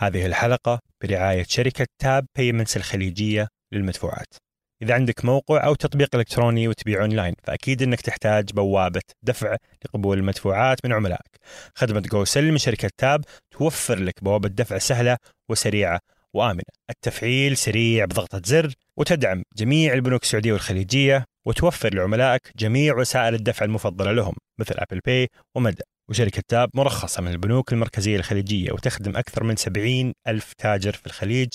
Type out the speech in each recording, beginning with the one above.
هذه الحلقة برعاية شركة Tap Payments الخليجية للمدفوعات. إذا عندك موقع أو تطبيق إلكتروني وتبيع أونلاين فأكيد أنك تحتاج بوابة دفع لقبول المدفوعات من عملائك. خدمة goSell من شركة Tap توفر لك بوابة دفع سهلة وسريعة وآمنة. التفعيل سريع بضغطة زر وتدعم جميع البنوك السعودية والخليجية وتوفر لعملائك جميع وسائل الدفع المفضلة لهم مثل Apple Pay ومدى. وشركة تاب مرخصة من البنوك المركزية الخليجية وتخدم أكثر من 70 ألف تاجر في الخليج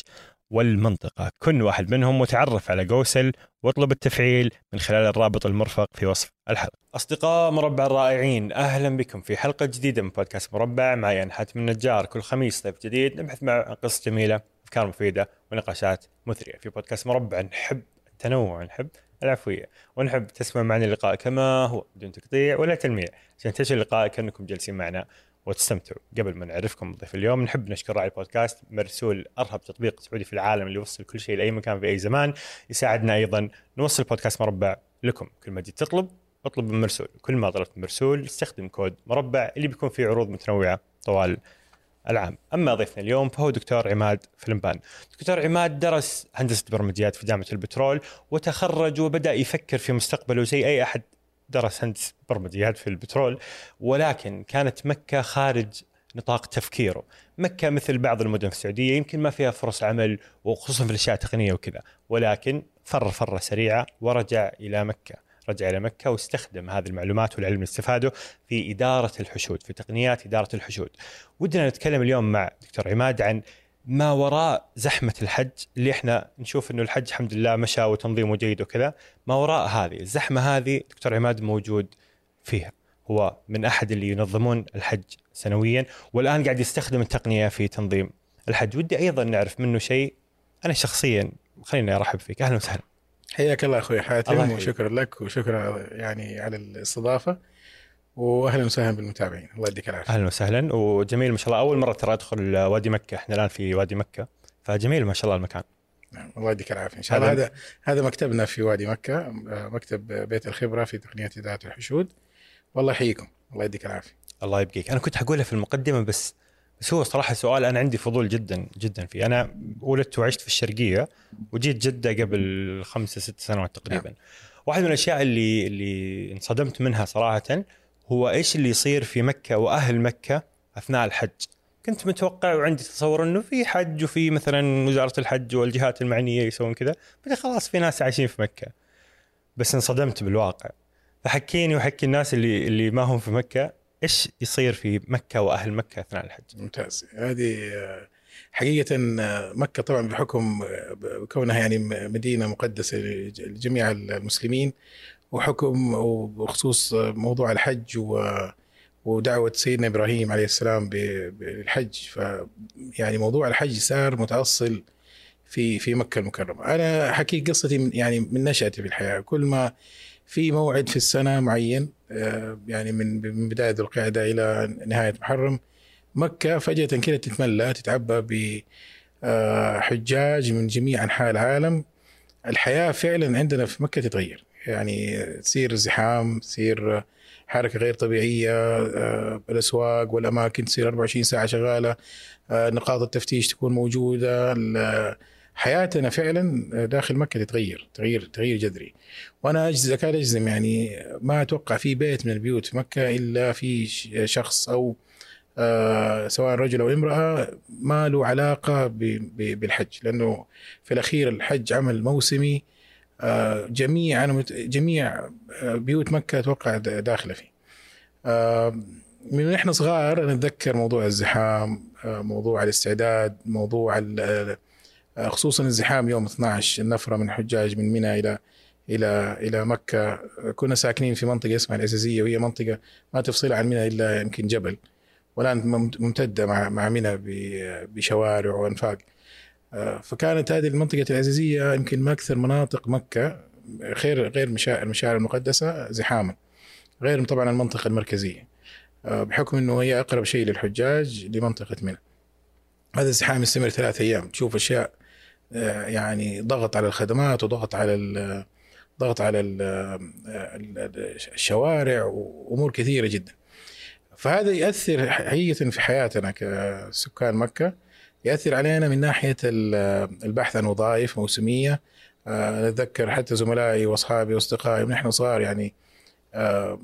والمنطقة. كن واحد منهم وتعرف على جوسل واطلب التفعيل من خلال الرابط المرفق في وصف الحلقة. أصدقاء مربع الرائعين أهلا بكم في حلقة جديدة من بودكاست مربع. معي أنا حاتم النجار. كل خميس ضيف جديد نبحث مع قصص جميلة أفكار مفيدة ونقاشات مثرية. في بودكاست مربع نحب التنوع نحب العفوية ونحب تسمع معنا اللقاء كما هو بدون تقطيع ولا تلميع. عشان تعيشوا اللقاء كأنكم جالسين معنا وتستمتعوا. قبل ما نعرفكم ضيف اليوم نحب نشكر راعي البودكاست مرسول أرهب تطبيق سعودي في العالم اللي يوصل كل شيء لأي مكان في أي زمان. يساعدنا أيضا نوصل بودكاست مربع لكم. كل ما جيت تطلب اطلب من مرسول. كل ما طلبت مرسول استخدم كود مربع اللي بيكون فيه عروض متنوعة طوال العام. أما ضيفنا اليوم فهو دكتور عماد فلمبان. دكتور عماد درس هندسة برمجيات في جامعة البترول وتخرج وبدأ يفكر في مستقبله زي أي أحد درس هندسة برمجيات في البترول ولكن كانت مكة خارج نطاق تفكيره. مكة مثل بعض المدن في السعودية يمكن ما فيها فرص عمل وخصوصا في الأشياء التقنية وكذا ولكن فر فرة سريعة ورجع إلى مكة. رجع إلى مكة واستخدم هذه المعلومات والعلم اللي استفاده في إدارة الحشود في تقنيات إدارة الحشود. ودنا نتكلم اليوم مع دكتور عماد عن ما وراء زحمة الحج اللي إحنا نشوف إنه الحج الحمد لله مشى وتنظيمه جيد وكذا. ما وراء هذه؟ الزحمة هذه دكتور عماد موجود فيها. هو من أحد اللي ينظمون الحج سنويا والآن قاعد يستخدم التقنية في تنظيم الحج. ودي أيضا نعرف منه شيء. أنا شخصيا خليني أرحب فيك. أهلا وسهلا. حياك الله أخوي حاتم. وشكرا لك وشكرا يعني على الاستضافة واهلا وسهلا بالمتابعين. الله يديك العافية. أهلا وسهلا. وجميل ما شاء الله أول مرة ترى أدخل وادي مكة. إحنا الآن في وادي مكة فجميل ما شاء الله المكان. نعم الله يديك العافية. إن شاء الله هذا- هذا مكتبنا في وادي مكة مكتب بيت الخبرة في تقنية اداره الحشود. والله يحييكم. الله يديك العافية. الله يبقيك. أنا كنت حقولها في المقدمة بس بس هو صراحة سؤال أنا عندي فضول جدا جدا فيه. أنا ولدت وعشت في الشرقية وجيت جدة قبل خمسة ست سنوات تقريبا. واحد من الأشياء اللي اللي انصدمت منها صراحة هو إيش اللي يصير في مكة وأهل مكة أثناء الحج. كنت متوقع وعندي تصور إنه في حج وفي مثلا وزارة الحج والجهات المعنية يسوون كذا بعدين خلاص في ناس عايشين في مكة. بس انصدمت بالواقع. فحكيني وحكي الناس اللي اللي ما هم في مكة إيش يصير في مكة وأهل مكة أثناء الحج؟ ممتاز. هذه آه، حقيقة آه، مكة طبعا بحكم آه، كونها يعني مدينة مقدسة لج- لجميع المسلمين وحكم وبخصوص موضوع الحج ودعوة سيدنا إبراهيم عليه السلام بالحج ف يعني موضوع الحج صار متأصل في في مكة المكرمة. أنا حكي قصتي يعني من نشأتي في الحياة. كل ما في موعد في السنة معين آه، يعني من بداية القعدة إلى نهاية محرم مكة فجأة كده تتملى تتعبى بحجاج من جميع أنحاء العالم. الحياة فعلا عندنا في مكة تتغير يعني تصير زحام تصير حركة غير طبيعية آه، الأسواق والأماكن تصير 24 ساعة شغالة آه، نقاط التفتيش تكون موجودة حياتنا فعلا داخل مكة تتغير تغيير تغيير جذري وأنا أجز أكاد أجزم يعني ما أتوقع في بيت من البيوت في مكة إلا في شخص أو آه، سواء رجل أو امرأة ما له علاقة بالحج لأنه في الأخير الحج عمل موسمي آه، جميع أنا مت- جميع آه، بيوت مكة أتوقع داخلة فيه. آه، من إحنا صغار أنا اتذكر موضوع الزحام آه، موضوع الاستعداد موضوع ال- خصوصا الزحام يوم 12 النفرة من حجاج من منى إلى إلى إلى مكة. كنا ساكنين في منطقة اسمها العزيزيه وهي منطقة ما تفصل عن منى إلا يمكن جبل والآن ممت- ممتدة مع مع منى بشوارع وأنفاق. آه، فكانت هذه المنطقة العزيزيه يمكن من أكثر مناطق مكة غير غير مشا- المشاعر المقدسة زحاما. غير طبعا المنطقة المركزية. آه، بحكم إنه هي أقرب شيء للحجاج لمنطقة منى. هذا الزحام يستمر ثلاث أيام. تشوف أشياء آه، يعني ضغط على الخدمات وضغط على ضغط على ال- ال- الشوارع وأمور كثيرة جدا. فهذا ياثر حقيقة في حياتنا كسكان مكة ياثر علينا من ناحية البحث عن وظائف موسمية. آه، نتذكر حتى زملائي وأصحابي وأصدقائي من إحنا صغار يعني آه،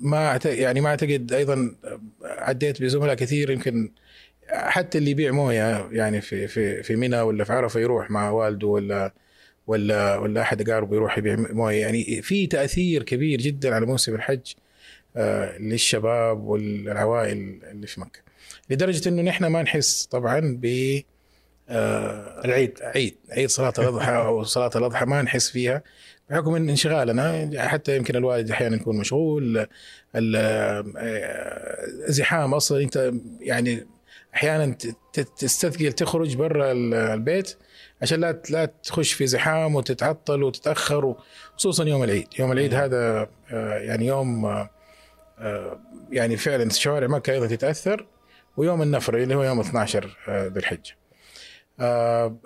ما يعني ما أعتقد أيضا عديت بزملاء كثير يمكن حتى اللي يبيع مويه يعني في في في منى ولا في عرفة يروح مع والده ولا ولا ولا أحد اقاربه يروح يبيع مويه يعني في تأثير كبير جدا على موسم الحج آه، للشباب والعوائل اللي في مكة. لدرجة إنه نحن ما نحس طبعا ب آه العيد. عيد. عيد صلاة الأضحى أو صلاة الأضحى ما نحس فيها بحكم إن انشغالنا حتى يمكن الوالد أحيانا يكون مشغول الزحام أصلا. أنت يعني أحيانا تستثقل تخرج برا البيت عشان لا لا تخش في زحام وتتعطل وتتأخر خصوصا يوم العيد، يوم العيد هذا آه، يعني يوم آه، يعني فعلا شوارع مكة أيضا تتأثر ويوم النفر اللي هو يوم 12 ذي الحجه.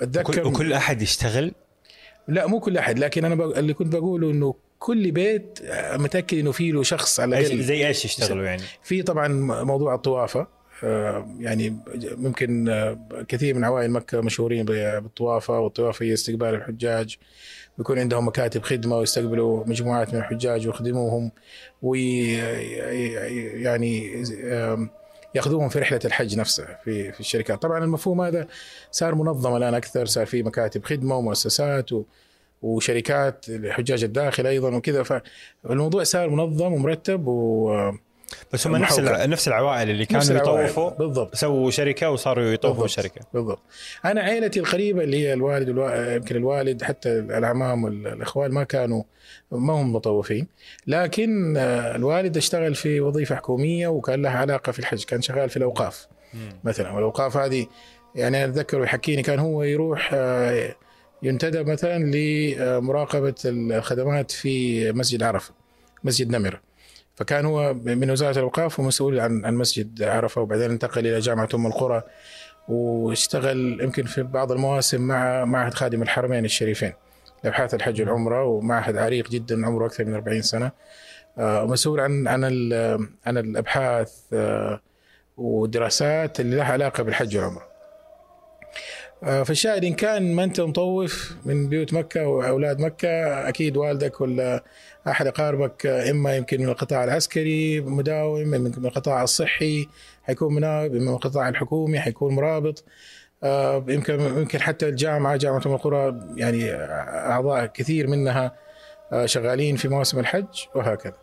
أتذكر وكل أحد يشتغل؟ لا مو كل أحد لكن أنا اللي كنت بقوله إنه كل بيت متأكد إنه في له شخص على الأقل. زي إيش يشتغلوا يعني؟ في طبعا موضوع الطوافة. آه، يعني ممكن آه، كثير من عوائل مكة مشهورين بالطوافة والطوافة هي استقبال الحجاج. بيكون عندهم مكاتب خدمة ويستقبلوا مجموعات من الحجاج ويخدموهم وي يعني ياخذوهم في رحلة الحج نفسها في في الشركات. طبعا المفهوم هذا صار منظم الآن أكثر صار في مكاتب خدمة ومؤسسات و وشركات لحجاج الداخل أيضا وكذا. فالموضوع صار منظم ومرتب و بس هم نفس نفس العوائل اللي كانوا يطوفوا بالضبط. سووا شركة وصاروا يطوفوا بالضبط. شركة. بالضبط. أنا عائلتي القريبة اللي هي الوالد يمكن الوالد حتى الاعمام والإخوان ما كانوا ما هم مطوفين. لكن آه، الوالد اشتغل في وظيفة حكومية وكان لها علاقة في الحج كان شغال في الأوقاف مثلا. والأوقاف هذه يعني أنا أتذكر يحكيني كان هو يروح آه، ينتدب مثلا لمراقبة الخدمات في مسجد عرفة مسجد نمره فكان هو من وزارة الأوقاف ومسؤول عن عن مسجد عرفة وبعدين انتقل إلى جامعة أم القرى واشتغل يمكن في بعض المواسم مع معهد خادم الحرمين الشريفين لابحاث الحج والعمرة ومعهد عريق جدا عمره أكثر من 40 سنة آه، مسؤول عن عن عن الأبحاث آه، والدراسات اللي لها علاقة بالحج والعمرة. آه، فالشاهد إن كان ما أنت مطوف من بيوت مكة وأولاد مكة أكيد والدك ولا أحد أقاربك إما يمكن من القطاع العسكري مداوم من القطاع الصحي حيكون مناوب من القطاع الحكومي حيكون مرابط آه، يمكن يمكن حتى الجامعة جامعة ام القرى يعني أعضاء كثير منها آه، شغالين في مواسم الحج وهكذا.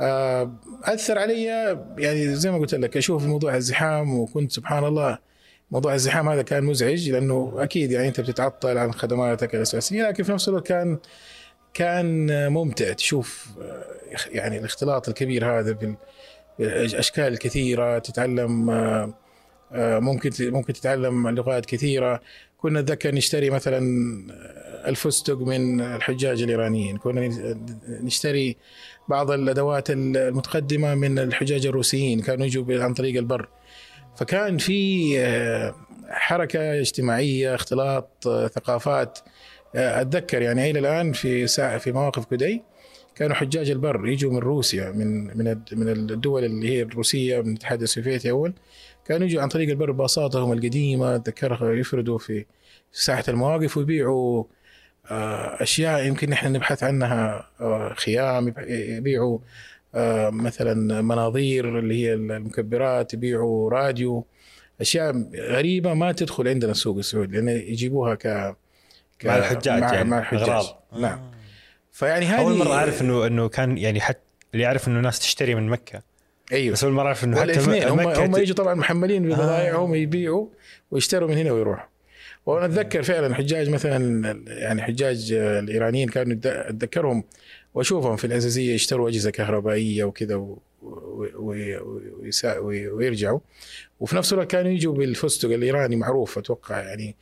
آه، أثر علي يعني زي ما قلت لك أشوف موضوع الزحام وكنت سبحان الله موضوع الزحام هذا كان مزعج لأنه أكيد يعني أنت بتتعطل عن خدماتك الأساسية لكن في نفس الوقت كان كان ممتع تشوف يعني الاختلاط الكبير هذا بالاشكال الكثيره تتعلم ممكن ممكن تتعلم لغات كثيرة. كنا نتذكر نشتري مثلا الفستق من الحجاج الإيرانيين. كنا نشتري بعض الأدوات المتقدمة من الحجاج الروسيين كانوا يجوا عن طريق البر. فكان في حركة اجتماعية اختلاط ثقافات. أتذكر يعني إلى الآن في ساعة في مواقف كدي كانوا حجاج البر يجوا من روسيا من من من الدول اللي هي الروسية من الاتحاد السوفيتي أول كانوا يجوا عن طريق البر باصاتهم القديمة اتذكرها يفردوا في ساحة المواقف ويبيعوا آه، أشياء يمكن نحن نبحث عنها آه، خيام يبيعوا آه، مثلا مناظير اللي هي المكبرات يبيعوا راديو أشياء غريبة ما تدخل عندنا السوق السعودي لأن يجيبوها ك مع الحجاج مع, يعني مع الحجاج. أغراض. نعم. فيعني هذه أول مرة أعرف انه إنه كان يعني حتى اللي يعرف إنه ناس تشتري من مكة. أيوه. بس أول مرة أعرف إنه حتى الاثنين هم مكة هم يجوا طبعا محملين ببضائعهم يبيعوا ويشتروا من هنا ويروحوا. وأنا أتذكر فعلا حجاج مثلا يعني حجاج الإيرانيين كانوا أتذكرهم وأشوفهم في العزيزيه يشتروا أجهزة كهربائية وكذا و- و- و- ويسا- وي- ويرجعوا. وفي نفس الوقت كانوا يجوا بالفستق الإيراني معروف أتوقع يعني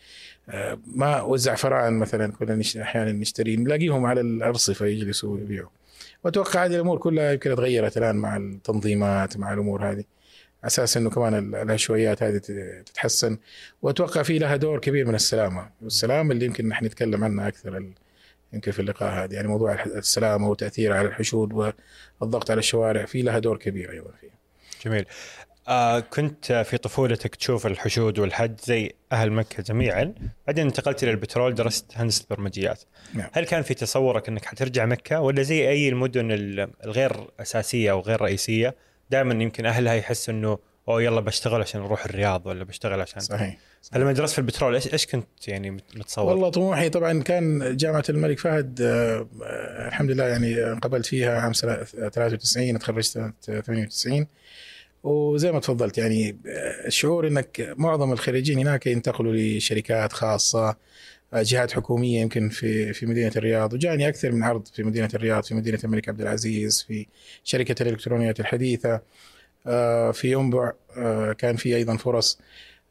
ماء والزعفران مثلا كنا أحيانا نشتري نلاقيهم على الأرصفة يجلسوا ويبيعوا. وأتوقع هذه الأمور كلها يمكن تغيرت الآن مع التنظيمات مع الأمور هذه. على أساس إنه كمان ال- العشوائيات هذه تتحسن. وأتوقع في لها دور كبير من السلامة. والسلامه اللي يمكن نحن نتكلم عنها أكثر يمكن في اللقاء هذا. يعني موضوع السلامة وتاثيرها على الحشود والضغط على الشوارع في لها دور كبير أيضا فيه جميل. آه كنت في طفولتك تشوف الحشود والحج زي أهل مكة جميعا، بعدين انتقلت إلى البترول درست هندسة برمجيات. نعم. هل كان في تصورك إنك حترجع مكة ولا زي أي المدن ال- الغير أساسية أو غير رئيسية دائما يمكن أهلها يحسوا إنه أوه يلا بشتغل عشان أروح الرياض ولا بشتغل عشان صحيح فلما درست في البترول إيش إيش كنت يعني مت- متصور؟ والله طموحي طبعا كان جامعة الملك فهد آه، آه، الحمد لله يعني قبلت فيها عام سنة 93 تخرجت سنة 98 وزي ما تفضلت يعني الشعور إنك معظم الخريجين هناك ينتقلوا لشركات خاصة جهات حكومية يمكن في في مدينة الرياض وجاني أكثر من عرض في مدينة الرياض في مدينة الملك عبد العزيز في شركة الإلكترونيات الحديثة آه، في ينبع آه، كان في أيضا فرص.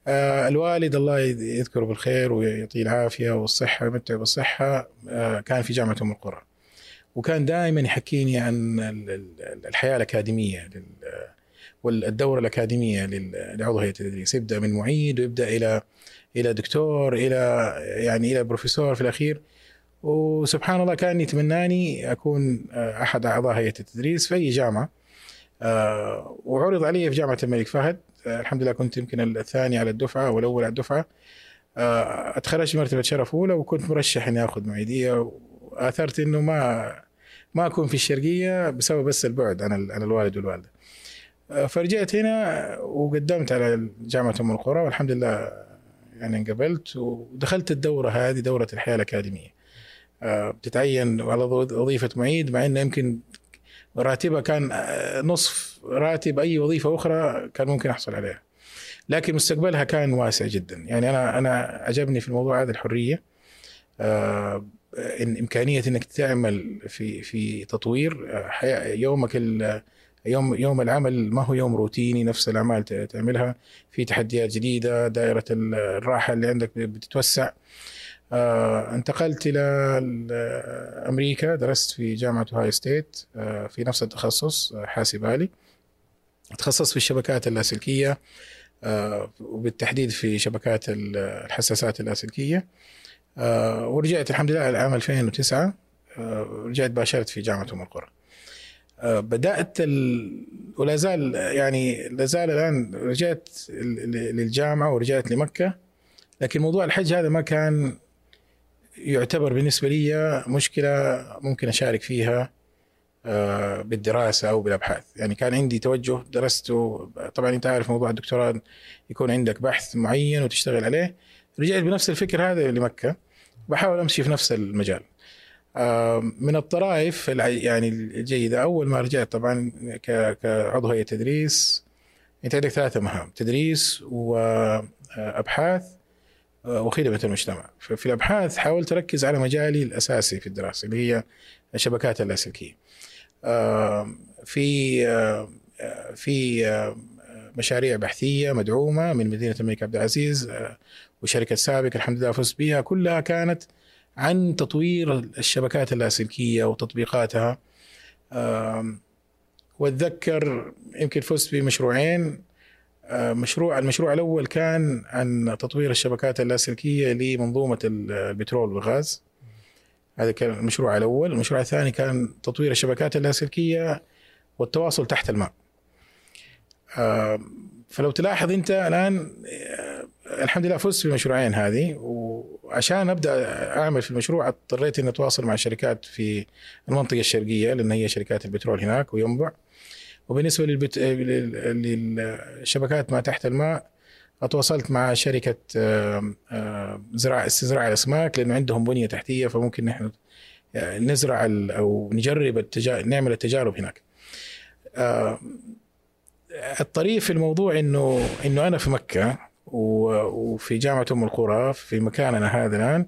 آه، الوالد الله يذكره بالخير ويعطيه العافية والصحة ويمتعه بالصحة كان في جامعة أم القرى. وكان دائما يحكيني عن ال- ال- الحياة الأكاديمية والدورة الأكاديمية لعضو هيئة التدريس. يبدأ من معيد ويبدا إلى إلى دكتور إلى يعني إلى بروفيسور في الأخير. وسبحان الله كان يتمناني أكون آه، أحد أعضاء هيئة التدريس في أي جامعة. آه، وعرض علي في جامعة الملك فهد. آه، الحمد لله كنت يمكن الثاني على الدفعة والاول على الدفعة. أتخرجت مرتبة شرف أولى وكنت مرشح إني آخذ معيدية. وآثرت إنه ما ما أكون في الشرقية بسبب بس البعد عن عن الوالد والوالدة. آه، فرجعت هنا وقدمت على جامعة أم القرى والحمد لله يعني انقبلت ودخلت الدورة هذه دورة الحياة الأكاديمية. آه، بتتعين على وظيفة معيد مع انه يمكن راتبها كان آه، نصف راتب أي وظيفة أخرى كان ممكن أحصل عليها. لكن مستقبلها كان واسع جدا، يعني أنا أنا عجبني في الموضوع هذا الحرية آه، إن إمكانية إنك تعمل في في تطوير آه، يومك يوم يوم العمل ما هو يوم روتيني نفس الأعمال تعملها؟ في تحديات جديدة دائرة ال- الراحة اللي عندك بتتوسع. آه، انتقلت إلى ال- أمريكا درست في جامعة هاي ستيت آه، في نفس التخصص آه، حاسب آلي. تخصصت في الشبكات اللاسلكية آه، وبالتحديد في شبكات ال- الحساسات اللاسلكية. آه، ورجعت الحمد لله العام 2009 آه، رجعت باشرت في جامعة أم القرى. بدأت ال... ولا زال يعني لا زال الآن رجعت للجامعة ورجعت لمكة. لكن موضوع الحج هذا ما كان يعتبر بالنسبة لي مشكلة ممكن أشارك فيها آه، بالدراسة أو بالأبحاث. يعني كان عندي توجه درسته. طبعا أنت عارف موضوع الدكتوراه يكون عندك بحث معين وتشتغل عليه. رجعت بنفس الفكر هذا لمكة. بحاول أمشي في نفس المجال. آه، من الطرائف يعني الجيدة. أول ما رجعت طبعا كعضو هيئة تدريس أنت عندك ثلاثة مهام تدريس وابحاث وخدمة المجتمع. ففي الأبحاث حاولت أركز على مجالي الأساسي في الدراسة اللي هي الشبكات اللاسلكيه آه، في آه، في آه، مشاريع بحثية مدعومة من مدينة الملك عبد العزيز آه، وشركة سابق الحمد لله فزت بها كلها كانت عن تطوير الشبكات اللاسلكية وتطبيقاتها. واتذكر يمكن فزت بمشروعين. مشروع المشروع الأول كان عن تطوير الشبكات اللاسلكية لمنظومة ال- البترول والغاز. هذا كان المشروع الأول. المشروع الثاني كان تطوير الشبكات اللاسلكية والتواصل تحت الماء. فلو تلاحظ أنت الآن الحمد لله فزت بالمشروعين هذه وعشان أبدأ أعمل في المشروع اضطريت إني أتواصل مع شركات في المنطقة الشرقية لأن هي شركات البترول هناك وينبع وبالنسبة للبت... لل- للشبكات ما تحت الماء تواصلت مع شركة زراعة استزراع الأسماك لأنه عندهم بنية تحتية فممكن نحن يعني نزرع أو نجرب التجا... نعمل التجارب هناك. الطريف في الموضوع إنه إنه أنا في مكة وفي جامعة أم القرى في مكاننا هذا الآن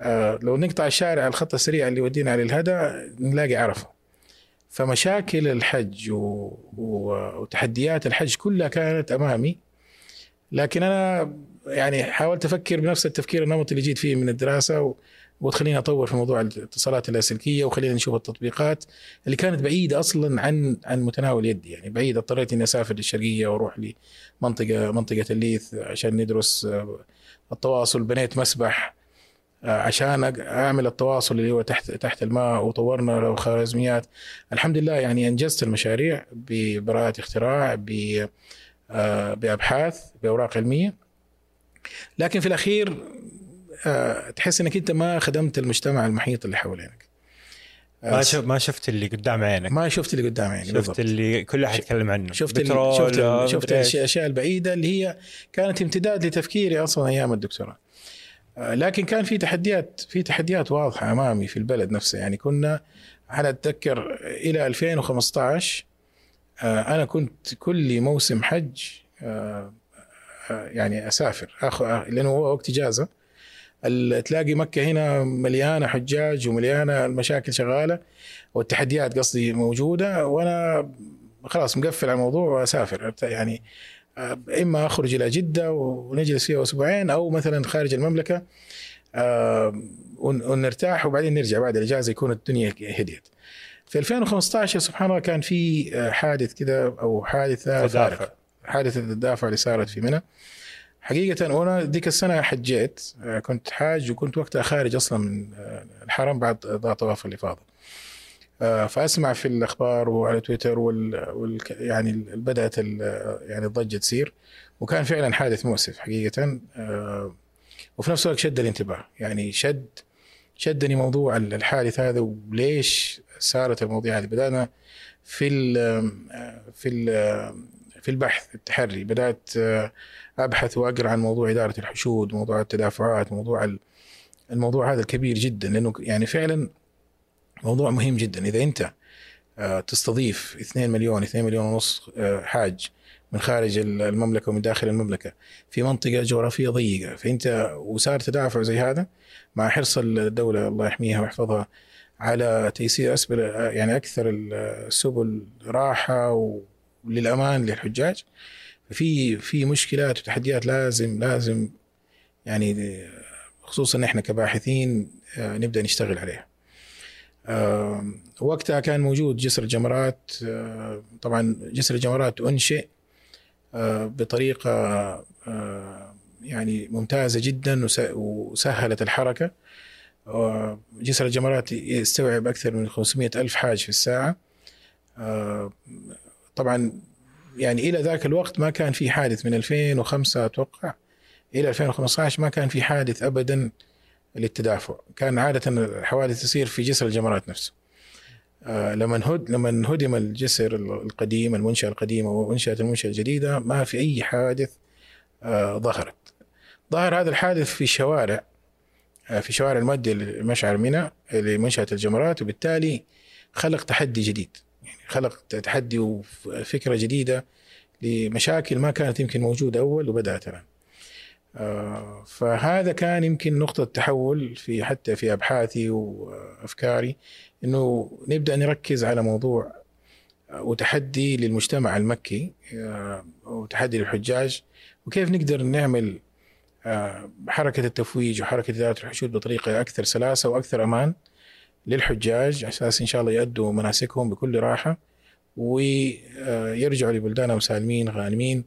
آه، لو نقطع الشارع الخط السريع اللي يودينا على الهدى نلاقي عرفة فمشاكل الحج. وتحديات الحج كلها كانت أمامي لكن أنا يعني حاولت أفكر بنفس التفكير النمطي اللي جيت فيه من الدراسة. وتخليني أطور في موضوع الاتصالات اللاسلكية وخلينا نشوف التطبيقات اللي كانت بعيدة أصلا عن عن متناول يدي. يعني بعيدة اضطريت إني أسافر للشرقية وأروح لمنطقة منطقة الليث عشان ندرس آه، التواصل بنيت مسبح آه، عشان أعمل التواصل اللي هو تحت تحت الماء وطورنا خوارزميات الحمد لله يعني أنجزت المشاريع ببراءة اختراع آه، بأبحاث بأوراق علمية. لكن في الأخير تحس إنك أنت ما خدمت المجتمع المحيط اللي حوالينك. ما شف ما شفت اللي قدام عينك. ما شفت اللي قدام عيني شفت بالضبط. اللي كل احد يتكلم عنه. شفت بترول، شفت آه، ال- شفت الاشياء البعيدة اللي هي كانت امتداد لتفكيري أصلا أيام الدكتوراه. آه، لكن كان في تحديات في تحديات واضحة أمامي في البلد نفسه. يعني كنا أنا أتذكر إلى 2015 آه، أنا كنت كل موسم حج آه، آه، يعني أسافر اخذ لأنه هو وقت إجازة. تلاقي مكة هنا مليانة حجاج ومليانة المشاكل شغالة والتحديات قصدي موجودة وأنا خلاص مقفل على الموضوع وأسافر. يعني آه، إما أخرج إلى جدة ونجلس فيها أسبوعين أو مثلا خارج المملكة آه، ون- ونرتاح وبعدين نرجع بعد الإجازة يكون الدنيا هديت. في 2015 سبحان الله كان في آه، حادث كذا أو حادثة حادثة التدافع اللي صارت في منى. حقيقة وأنا ذيك السنة حجيت آه، كنت حاج وكنت وقتها خارج أصلا من آه، الحرم بعد طواف الإفاضة آه، فأسمع في الأخبار وعلى تويتر وال, يعني بدأت يعني الضجة تصير. وكان فعلا حادث مؤسف حقيقة وفي نفس الوقت شد الانتباه. يعني شد شدني موضوع الحادث هذا وليش صارت المواضيع هذه. بدأنا في ال في ال في البحث التحري. بدأت أبحث وأقرأ عن موضوع إدارة الحشود موضوع التدافعات موضوع ال- الموضوع هذا الكبير جدا لأنه يعني فعلا موضوع مهم جدا. إذا أنت آه، تستضيف 2 مليون 2 مليون ونص آه، حاج من خارج ال- المملكة ومن داخل المملكة في منطقة جغرافية ضيقة فأنت وصار تدافع زي هذا مع حرص الدولة الله يحميها ويحفظها على تيسير أسبل يعني أكثر السبل راحة وللامان للحجاج في في مشكلات وتحديات لازم لازم يعني خصوصا إحنا كباحثين آه، نبدأ نشتغل عليها. آه، وقتها كان موجود جسر الجمرات آه، طبعا جسر الجمرات أنشئ بطريقة يعني ممتازة جدا وس- وسهلت الحركة جسر الجمرات يستوعب أكثر من 500 ألف حاج في الساعة طبعا يعني إلى ذاك الوقت ما كان في حادث من 2005 أتوقع إلى 2015 ما كان في حادث ابدا للتدافع. كان عادة الحوادث تصير في جسر الجمرات نفسه. آه لما هد لما هدم الجسر القديم المنشأة القديمة وانشات المنشأة الجديدة ما في أي حادث آه ظهرت. ظهر هذا الحادث في شوارع آه في شوارع المؤديه لمشعر منى لمنشأة الجمرات وبالتالي خلق تحدي جديد. خلق تحدي وفكرة جديدة لمشاكل ما كانت يمكن موجودة أول وبدأت الان. آه، فهذا كان يمكن نقطة تحول في حتى في أبحاثي وأفكاري أنه نبدأ نركز على موضوع آه، وتحدي للمجتمع المكي آه، وتحدي للحجاج وكيف نقدر نعمل حركة التفويج وحركة إدارة الحشود بطريقة أكثر سلاسة وأكثر أمان للحجاج على أساس إن شاء الله يؤدوا مناسكهم بكل راحة ويرجعوا لبلدانهم سالمين غانمين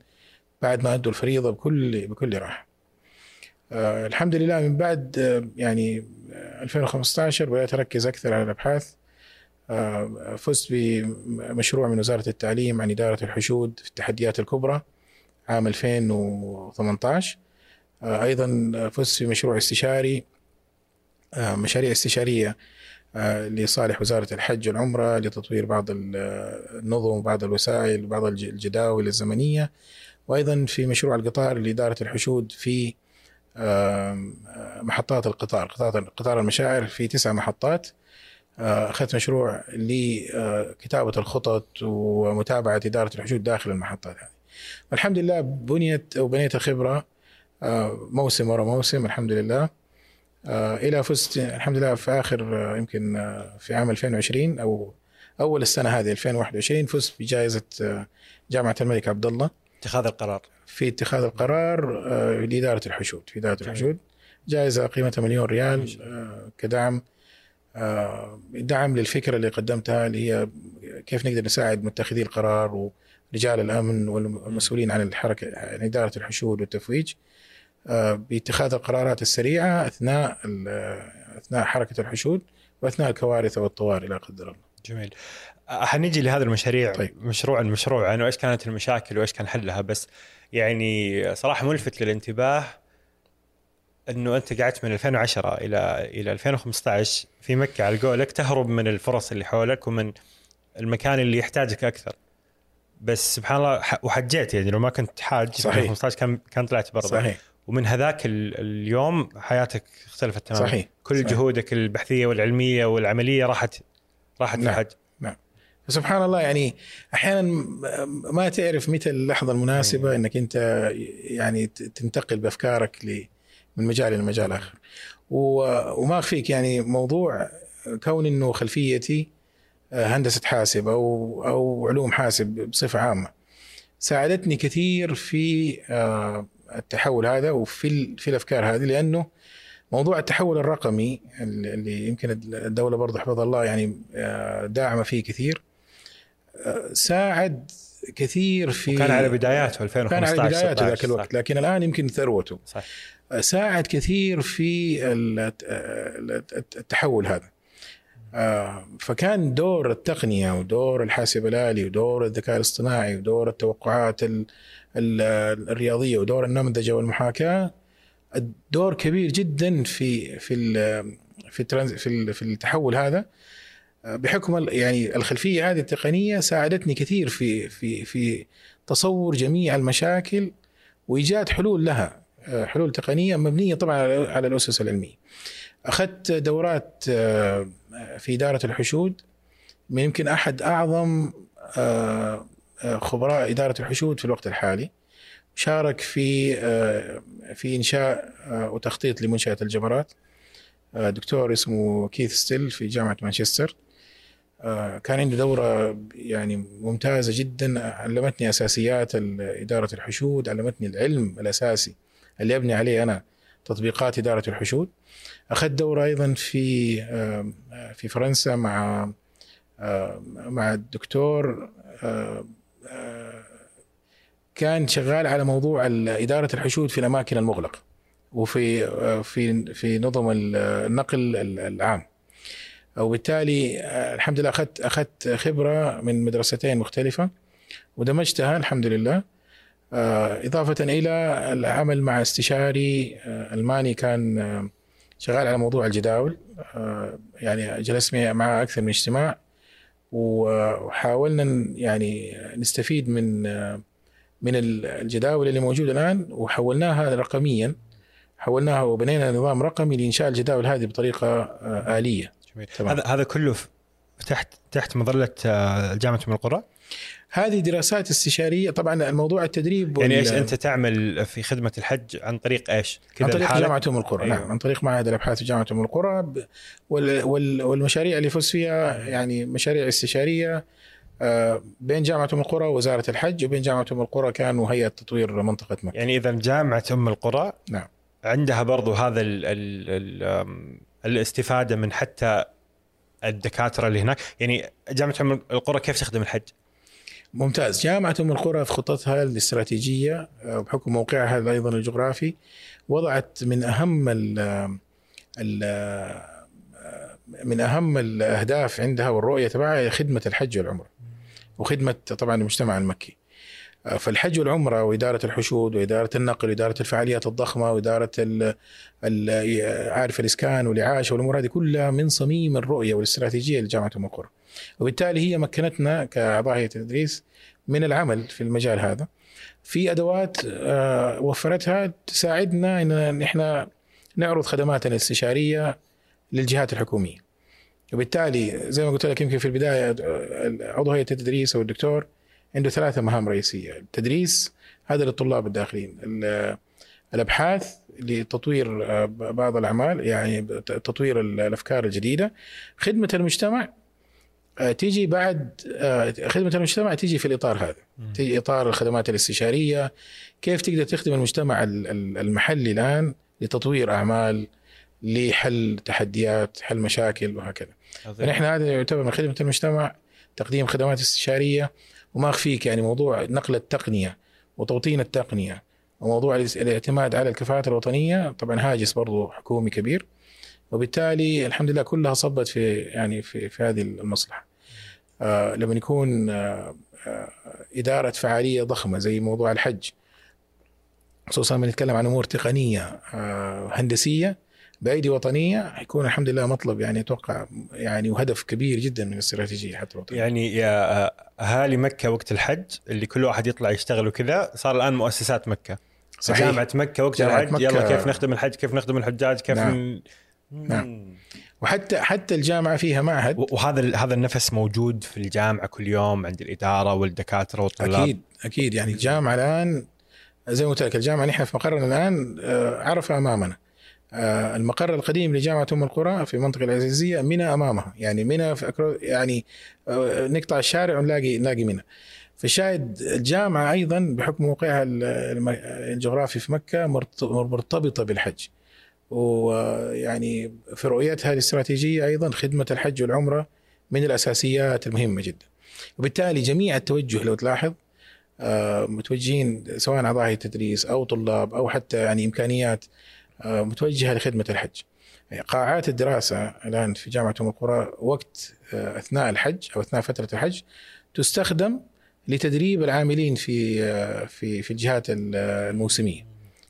بعد ما أدوا الفريضة بكل بكل راحة. آه، الحمد لله من بعد آه، يعني آه، 2015 بدأت أركز أكثر على الأبحاث آه، فزت بمشروع من وزارة التعليم عن إدارة الحشود في التحديات الكبرى عام 2018 آه، أيضا فزت في مشروع استشاري آه، مشاريع استشارية آه، لصالح وزارة الحج والعمرة لتطوير بعض ال- النظم وبعض الوسائل وبعض الج- الجداول الزمنية. وأيضا في مشروع القطار لإدارة الحشود في آه، محطات القطار قطار المشاعر في تسع محطات. آه، أخذت مشروع لكتابة الخطط ومتابعة إدارة الحشود داخل المحطات هذه. والحمد لله بنيت أو بنيت الخبرة آه، موسم ورا موسم الحمد لله. آه، إلى فزت الحمد لله في آخر آه، يمكن آه، في عام 2020 أو أول السنة هذه 2021 فزت بجائزة آه، جامعة الملك عبد الله اتخاذ القرار. في اتخاذ القرار آه، لإدارة الحشود في إدارة. الحشود. جائزة قيمتها مليون ريال آه، كدعم آه، دعم للفكرة اللي قدمتها اللي هي كيف نقدر نساعد متخذي القرار ورجال الأمن والمسؤولين عن الحركة عن إدارة الحشود والتفويج. آه، باتخاذ القرارات السريعة أثناء أثناء حركة الحشود وأثناء الكوارث والطوارئ لا قدر الله. جميل حنيجي لهذا المشاريع طيب. مشروعا مشروعا وإيش كانت المشاكل وإيش كان حلها بس يعني صراحة ملفت للانتباه إنه أنت قعدت من 2010 إلى إلى 2015 في مكة على قولك تهرب من الفرص اللي حولك ومن المكان اللي يحتاجك أكثر بس سبحان الله وحجيت يعني لو ما كنت حاج صحيح. 2015 كان كان طلعت برا صحيح ومن هذاك ال- اليوم حياتك اختلفت تماما. صحيح. كل صحيح. جهودك البحثية والعلمية والعملية راحت راحت نعم. الحج سبحان الله يعني أحيانا ما تعرف متى اللحظة المناسبة إنك أنت يعني تنتقل بأفكارك ل- من مجال إلى مجال آخر. وما اخفيك يعني موضوع كون إنه خلفيتي آه، هندسة حاسب أو أو علوم حاسب بصفة عامة ساعدتني كثير في آه، التحول هذا وفي في الأفكار هذه لأنه موضوع التحول الرقمي اللي يمكن الدولة برضه حفظها الله يعني آه، داعمة فيه كثير آه، ساعد كثير في كان على بداياته 2015 كان على بداياته 16 ذاك الوقت لكن الآن يمكن ثروته. صح ساعد كثير في ال- التحول هذا. آه، فكان دور التقنية ودور الحاسب الآلي ودور الذكاء الاصطناعي ودور التوقعات ال- ال- الرياضية ودور النمذجة والمحاكاة الدور كبير جدا في في في في في التحول هذا بحكم يعني الخلفية هذه التقنية ساعدتني كثير في في في تصور جميع المشاكل وإيجاد حلول لها آه، حلول تقنية مبنية طبعا على الأسس العلميه. أخذت دورات آه، في إدارة الحشود من يمكن أحد أعظم آه، خبراء إدارة الحشود في الوقت الحالي. شارك في آه، في إنشاء آه، وتخطيط لمنشاه الجمرات. آه، دكتور اسمه كيث ستيل في جامعة مانشستر. كان عنده دورة يعني ممتازة جدا علمتني أساسيات إدارة الحشود علمتني العلم الأساسي اللي أبني عليه أنا تطبيقات إدارة الحشود أخذت دورة أيضا في في فرنسا مع مع الدكتور كان شغال على موضوع إدارة الحشود في الأماكن المغلقة وفي آه، في في نظم ال- النقل ال- العام. وبالتالي آه، الحمد لله أخذت أخذت خبرة من مدرستين مختلفة ودمجتها الحمد لله. آه، إضافة إلى العمل مع استشاري ألماني كان شغال على موضوع الجداول. يعني جلست معه أكثر من اجتماع. وحاولنا يعني نستفيد من من الجداول اللي موجودة الآن وحولناها رقميا. حولناها وبنينا نظام رقمي لإنشاء الجداول هذه بطريقة آه، آلية. جميل. تمام. هذا هذا كله تحت تحت مظلة آه، جامعة ام القرى هذه دراسات استشارية طبعا الموضوع التدريب يعني إيش أنت تعمل في خدمة الحج عن طريق إيش؟ عن طريق؟ جامعة أم القرى أيوة. نعم عن طريق معهد الأبحاث في جامعة أم القرى ب- وال- وال- والمشاريع اللي فزت فيها يعني مشاريع استشارية آه، بين جامعة أم القرى ووزارة الحج وبين جامعة أم القرى كان وهيئه تطوير منطقة مكة يعني إذا جامعة أم القرى نعم. عندها برضو هذا ال ال ال آم، الاستفادة من حتى الدكاترة اللي هناك يعني جامعة أم القرى كيف تخدم الحج؟ ممتاز. جامعة أم القرى في خطتها الاستراتيجية آه، بحكم موقعها أيضا الجغرافي وضعت من أهم ال ال من أهم الأهداف عندها والرؤية تبعها خدمة الحج والعمرة وخدمة طبعا المجتمع المكي. آه، فالحج والعمرة وإدارة الحشود وإدارة النقل وإدارة الفعاليات الضخمة وإدارة ال ال- عارف الإسكان والإعاشة والأمور هذه كلها من صميم الرؤية والاستراتيجية لجامعة أم القرى وبالتالي هي مكنتنا كأعضاء هيئة التدريس من العمل في المجال هذا. في أدوات آه، وفرتها تساعدنا إن إحنا نعرض خدماتنا الاستشارية للجهات الحكومية. وبالتالي زي ما قلت لك يمكن في البداية آه، عضو هيئه التدريس أو الدكتور عنده ثلاثة مهام رئيسية، التدريس هذا للطلاب الداخلين، ال- الأبحاث لتطوير آه، بعض الأعمال يعني تطوير الأفكار الجديدة، خدمة المجتمع آه، تيجي بعد آه، خدمة المجتمع تيجي في الإطار هذا. تيجي إطار الخدمات الاستشارية. كيف تقدر تخدم المجتمع ال- ال- المحلي الآن لتطوير أعمال لحل تحديات حل مشاكل وهكذا. فنحن هذا يعتبر من خدمة المجتمع تقديم خدمات استشارية. وما أخفيك يعني موضوع نقل التقنية وتوطين التقنية وموضوع الاعتماد على الكفاءات الوطنية. طبعا هاجس برضو حكومي كبير. وبالتالي الحمد لله كلها صبت في يعني في في هذه المصلحة. آه، لما يكون آه، آه، إدارة فعالية ضخمة زي موضوع الحج خصوصا لما نتكلم عن أمور تقنية آه، هندسية بأيدي وطنية حيكون الحمد لله مطلب يعني أتوقع يعني وهدف كبير جدا من الاستراتيجية حتى الوطنية. يعني يا أهالي مكة وقت الحج اللي كل واحد يطلع يشتغل وكذا صار الآن مؤسسات مكة. صحيح. جامعة مكة وقت الحج مكة- يلا كيف نخدم الحج؟ كيف نخدم الحجاج؟ كيف نعم. ن... نعم. وحتى حتى الجامعة فيها معهد. و- وهذا هذا النفس موجود في الجامعة كل يوم عند الإدارة والدكاترة والطلاب. أكيد أكيد. يعني الجامعة الآن زي ما قلت لك الجامعة نحن في مقرنا الآن آه، عرفه أمامنا. آه، المقر القديم لجامعة أم القرى في المنطقة العزيزية منى أمامها. يعني منى في أكرو يعني آه، نقطع الشارع ونلاقي نلاقي منى. فالشاهد الجامعة أيضا بحكم موقعها الجغرافي في مكة مرت- مرتبطة بالحج. ويعني في رؤيتها الاستراتيجية أيضا خدمة الحج والعمرة من الأساسيات المهمة جدا وبالتالي جميع التوجه لو تلاحظ آه، متوجهين سواء هيئة التدريس أو طلاب أو حتى يعني إمكانيات آه، متوجهة لخدمة الحج. قاعات الدراسة الآن في جامعة أم القرى وقت آه، أثناء الحج أو أثناء فترة الحج تستخدم لتدريب العاملين في في في الجهات ال- الموسمية.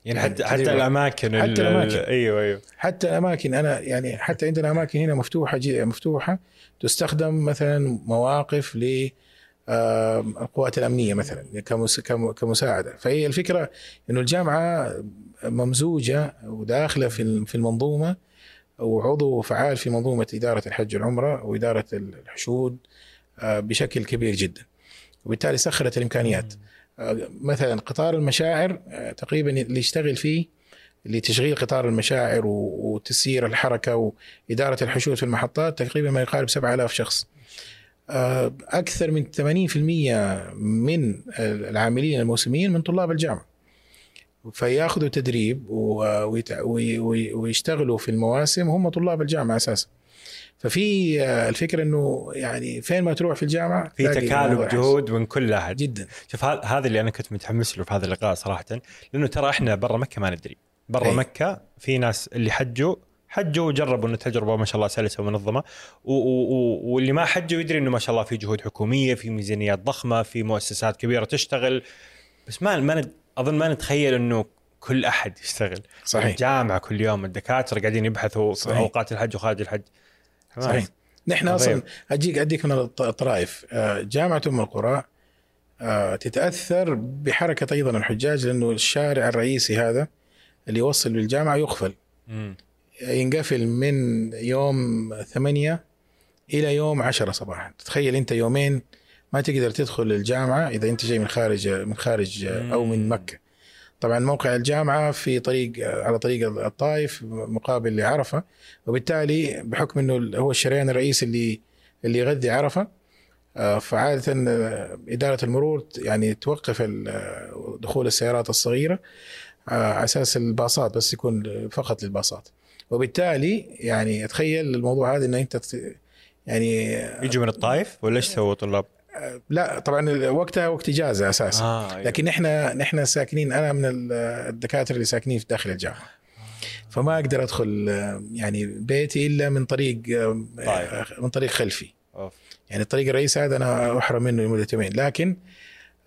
يعني حتى حتى الأماكن حتى ال- الأماكن. أيوه أيوه. حتى اماكن أنا يعني حتى عندنا أماكن هنا مفتوحة جي- مفتوحة تستخدم مثلا مواقف ل القوات الأمنية مثلا كمس- كم- كمساعدة. فهي الفكرة إنه الجامعة ممزوجة وداخلة في الم- في المنظومة وعضو فعال في منظومة إدارة الحج والعمرة وإدارة الحشود آه، بشكل كبير جدا. وبالتالي سخرت الإمكانيات. آه، مثلا قطار المشاعر آه، تقريبا اللي يشتغل فيه لتشغيل قطار المشاعر وتسيير الحركة وإدارة الحشود في المحطات تقريبا ما يقارب 7000 شخص. آه، أكثر من 80% من العاملين الموسميين من طلاب الجامعة. فياخذوا تدريب ويشتغلوا في المواسم هم طلاب الجامعة أساسا. ففي آه، الفكرة إنه يعني فين ما تروح في الجامعة في تكالب. جهود من كل أحد جدا شوف هذا اللي أنا كنت متحمس له في هذا اللقاء صراحة لأنه ترى إحنا برا مكة ما ندري برا أي. مكة في ناس اللي حجوا حجوا وجربوا إنه التجربه ما شاء الله سلسة ومنظمة واللي ما حجوا يدري إنه ما شاء الله في جهود حكومية في ميزانيات ضخمة في مؤسسات كبيرة تشتغل بس ما ما ند- أظن ما نتخيل إنه كل أحد يشتغل صحيح الجامعة كل يوم الدكاترة قاعدين يبحثوا صحيح. أوقات الحج وخارج الحج. صحيح. نحن. أصلا اجيك أديك من الط- الطرائف آه، جامعة أم القرى آه، تتأثر بحركة أيضا الحجاج لأنه الشارع الرئيسي هذا اللي يوصل للجامعه يقفل. ينقفل من يوم ثمانية إلى يوم عشرة صباحا. تخيل أنت يومين ما تقدر تدخل الجامعة إذا أنت جاي من خارج من خارج أو من مكة. طبعا موقع الجامعة في طريق على طريق الطائف مقابل لعرفة وبالتالي بحكم أنه هو الشريان الرئيسي اللي اللي يغذي عرفة آه، فعادة آه، إدارة المرور يعني توقف آه، دخول السيارات الصغيرة آه، على أساس الباصات بس يكون فقط للباصات وبالتالي يعني اتخيل الموضوع هذا إن أنت يعني يجوا من الطائف ولا إيش سووا طلاب؟ آه، لا طبعا وقتها وقت إجازة أساسا. آه لكن إحنا نحن ساكنين أنا من ال- الدكاترة اللي ساكنين في داخل الجامعة. فما أقدر أدخل آه، يعني بيتي إلا من طريق آه، طيب. من طريق خلفي. أوف. يعني الطريق الرئيسي هذا أنا أحرم منه لمدة يومين. لكن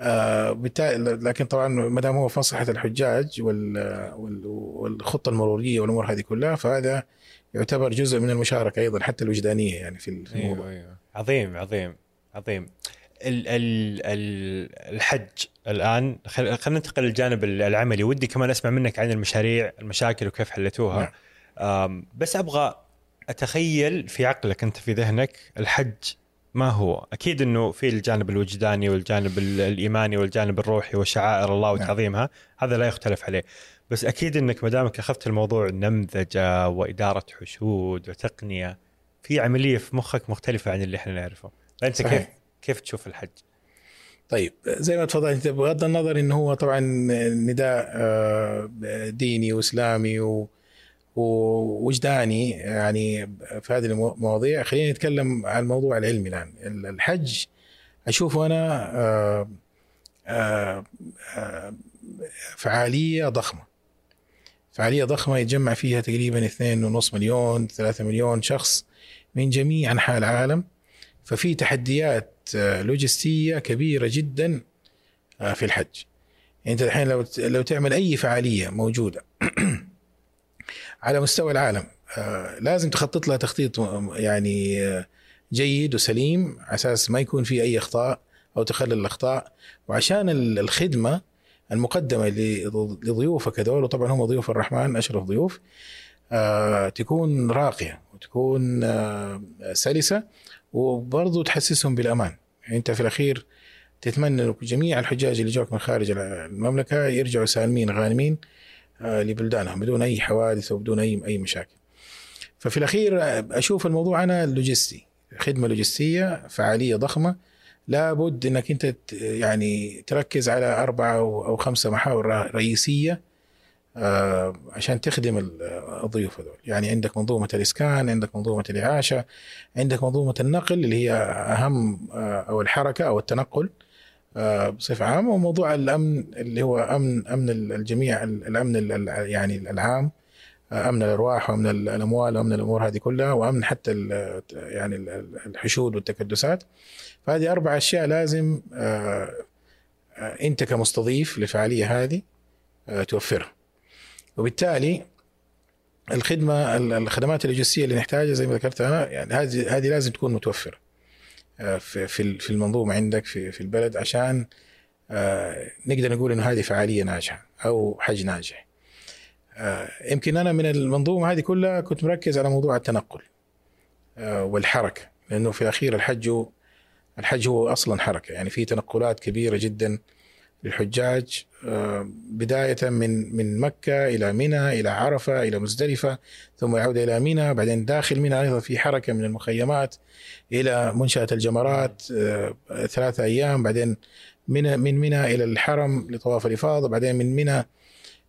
آه بالتالي لكن طبعا ما دام هو في مصلحة الحجاج وال وال- والخطة المرورية والأمور هذه كلها فهذا يعتبر جزء من المشاركة أيضا حتى الوجدانية يعني في في الموضوع. أيوه أيوه. عظيم عظيم عظيم. ال ال ال الحج الآن. خل- خلينا ننتقل للجانب العملي. ودي كمان أسمع منك عن المشاريع المشاكل وكيف حلتوها آم، بس أبغى أتخيل في عقلك أنت في ذهنك الحج ما هو؟ أكيد إنه في الجانب الوجداني والجانب ال- الإيماني والجانب الروحي وشعائر الله نعم. وتعظيمها. هذا لا يختلف عليه. بس أكيد إنك ما دامك أخذت الموضوع نمذجة وإدارة حشود وتقنية في عملية في مخك مختلفة عن اللي إحنا نعرفه. فانت. كيف كيف تشوف الحج؟ طيب زي ما تفضلت بغض النظر إنه هو طبعا نداء آه، ديني وإسلامي ووجداني يعني في هذه المواضيع. خلينا نتكلم عن الموضوع العلمي الآن. الحج أشوفه أنا آه، آه، فعالية ضخمة. فعالية ضخمة يتجمع فيها تقريبا 2.5 مليون 3 مليون شخص من جميع أنحاء العالم. ففي تحديات آه، لوجستية كبيرة جدا آه، في الحج. أنت الحين لو لو تعمل أي فعالية موجودة على مستوى العالم آه، لازم تخطط لها تخطيط يعني جيد وسليم على أساس ما يكون في أي أخطاء أو تخلل الأخطاء. وعشان الخدمة المقدمة لضيوفك هذول وطبعا هم ضيوف الرحمن أشرف ضيوف تكون راقية وتكون سلسة وبرضه تحسسهم بالأمان. يعني انت في الأخير تتمنى انه جميع الحجاج اللي جوك من خارج المملكة يرجعوا سالمين غانمين آه، لبلدانهم بدون أي حوادث وبدون اي أي مشاكل. ففي الأخير أشوف الموضوع أنا لوجستي خدمة لوجستية فعالية ضخمة لابد إنك أنت يعني تركز على أربعة أو خمسة محاور رئيسية آه، عشان تخدم الضيوف هذول. يعني عندك منظومة الإسكان عندك منظومة الإعاشة عندك منظومة النقل اللي هي أهم آه، أو الحركة أو التنقل آه، بصفة عامة وموضوع الأمن اللي هو أمن أمن الجميع الأمن يعني العام أمن الأرواح وأمن الأموال وأمن الأمور هذه كلها وأمن حتى يعني الحشود والتكدسات. فهذه أربع أشياء لازم أنت كمستضيف للفعالية هذه توفرها. وبالتالي الخدمة الخدمات اللوجستية اللي نحتاجها زي ما ذكرت أنا يعني هذه هذه لازم تكون متوفرة آه، في في المنظومة عندك في في البلد عشان آه، نقدر نقول إنه هذه فعالية ناجحة أو حج ناجح. آه، يمكن أنا من المنظومة هذه كلها كنت مركز على موضوع التنقل والحركة لأنه في الأخير الحج الحج هو أصلا حركة يعني في تنقلات كبيرة جدا للحجاج آه، بداية من من مكة إلى منى إلى عرفة إلى مزدلفة ثم يعود إلى منى بعدين داخل منى أيضا في حركة من المخيمات إلى منشأة الجمرات آه، ثلاثة أيام بعدين من من منى إلى الحرم لطواف الإفاضة بعدين من منى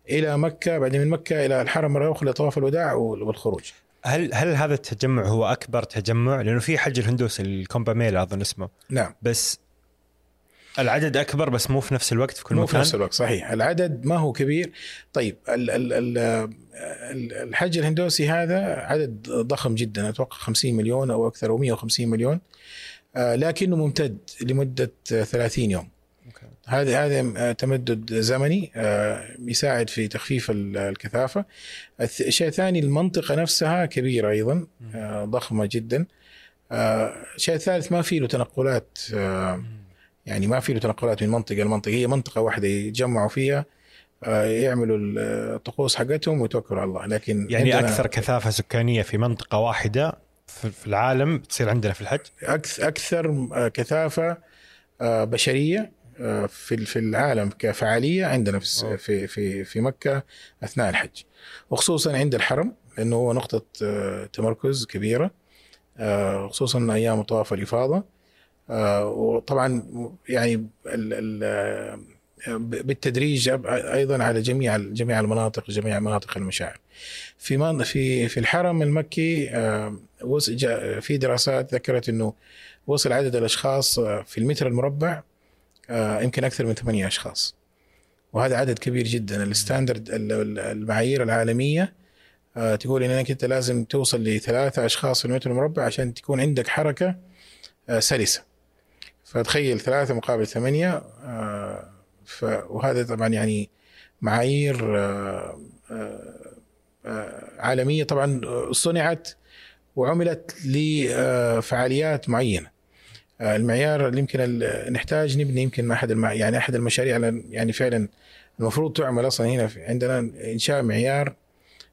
إلى مكة بعدين من مكة إلى الحرم مرة أخرى لطواف الوداع والخروج. هل هل هذا التجمع هو أكبر تجمع؟ لأنه في حج الهندوس الكومباميل أظن اسمه. نعم. بس العدد أكبر بس مو في نفس الوقت في كل مو مكان؟ في نفس الوقت صحيح. العدد ما هو كبير. طيب ال ال ال الحج الهندوسي هذا عدد ضخم جدا أتوقع 50 مليون أو أكثر أو 150 مليون. آه، لكنه ممتد لمدة 30 يوم. هذا هذا تمدد زمني آه، يساعد في تخفيف الكثافة. الشيء الثاني المنطقة نفسها كبيرة أيضا آه، ضخمة جدا. الشيء الثالث ما في له تنقلات يعني ما في له تنقلات من منطقة لمنطقه هي منطقة واحدة يتجمعوا فيها آه، يعملوا الطقوس حقتهم ويتوكلوا على الله. لكن يعني أكثر كثافة سكانية في منطقة واحدة في العالم تصير عندنا في الحج؟ أكثر آه، كثافة آه، بشرية في في العالم كفعالية عندنا في في في في مكة أثناء الحج. وخصوصا عند الحرم لأنه هو نقطة تمركز كبيرة خصوصا أيام طواف الإفاضة. وطبعا يعني بالتدريج أيضا على جميع جميع المناطق جميع مناطق المشاعر. في في في الحرم المكي آه، في دراسات ذكرت إنه وصل عدد الأشخاص آه، في المتر المربع يمكن أكثر من ثمانية أشخاص. وهذا عدد كبير جدا الستاندرد المعايير العالمية تقول إنك أنت لازم توصل لثلاثة أشخاص في المتر المربع عشان تكون عندك حركة سلسة. فتخيل ثلاثة مقابل ثمانية آه، وهذا طبعا يعني معايير آه، آه، عالمية طبعا صنعت وعملت لفعاليات معينة المعيار اللي يمكن نحتاج نبني يمكن أحد المع... يعني أحد المشاريع يعني فعلا المفروض تعمل أصلا هنا عندنا إنشاء معيار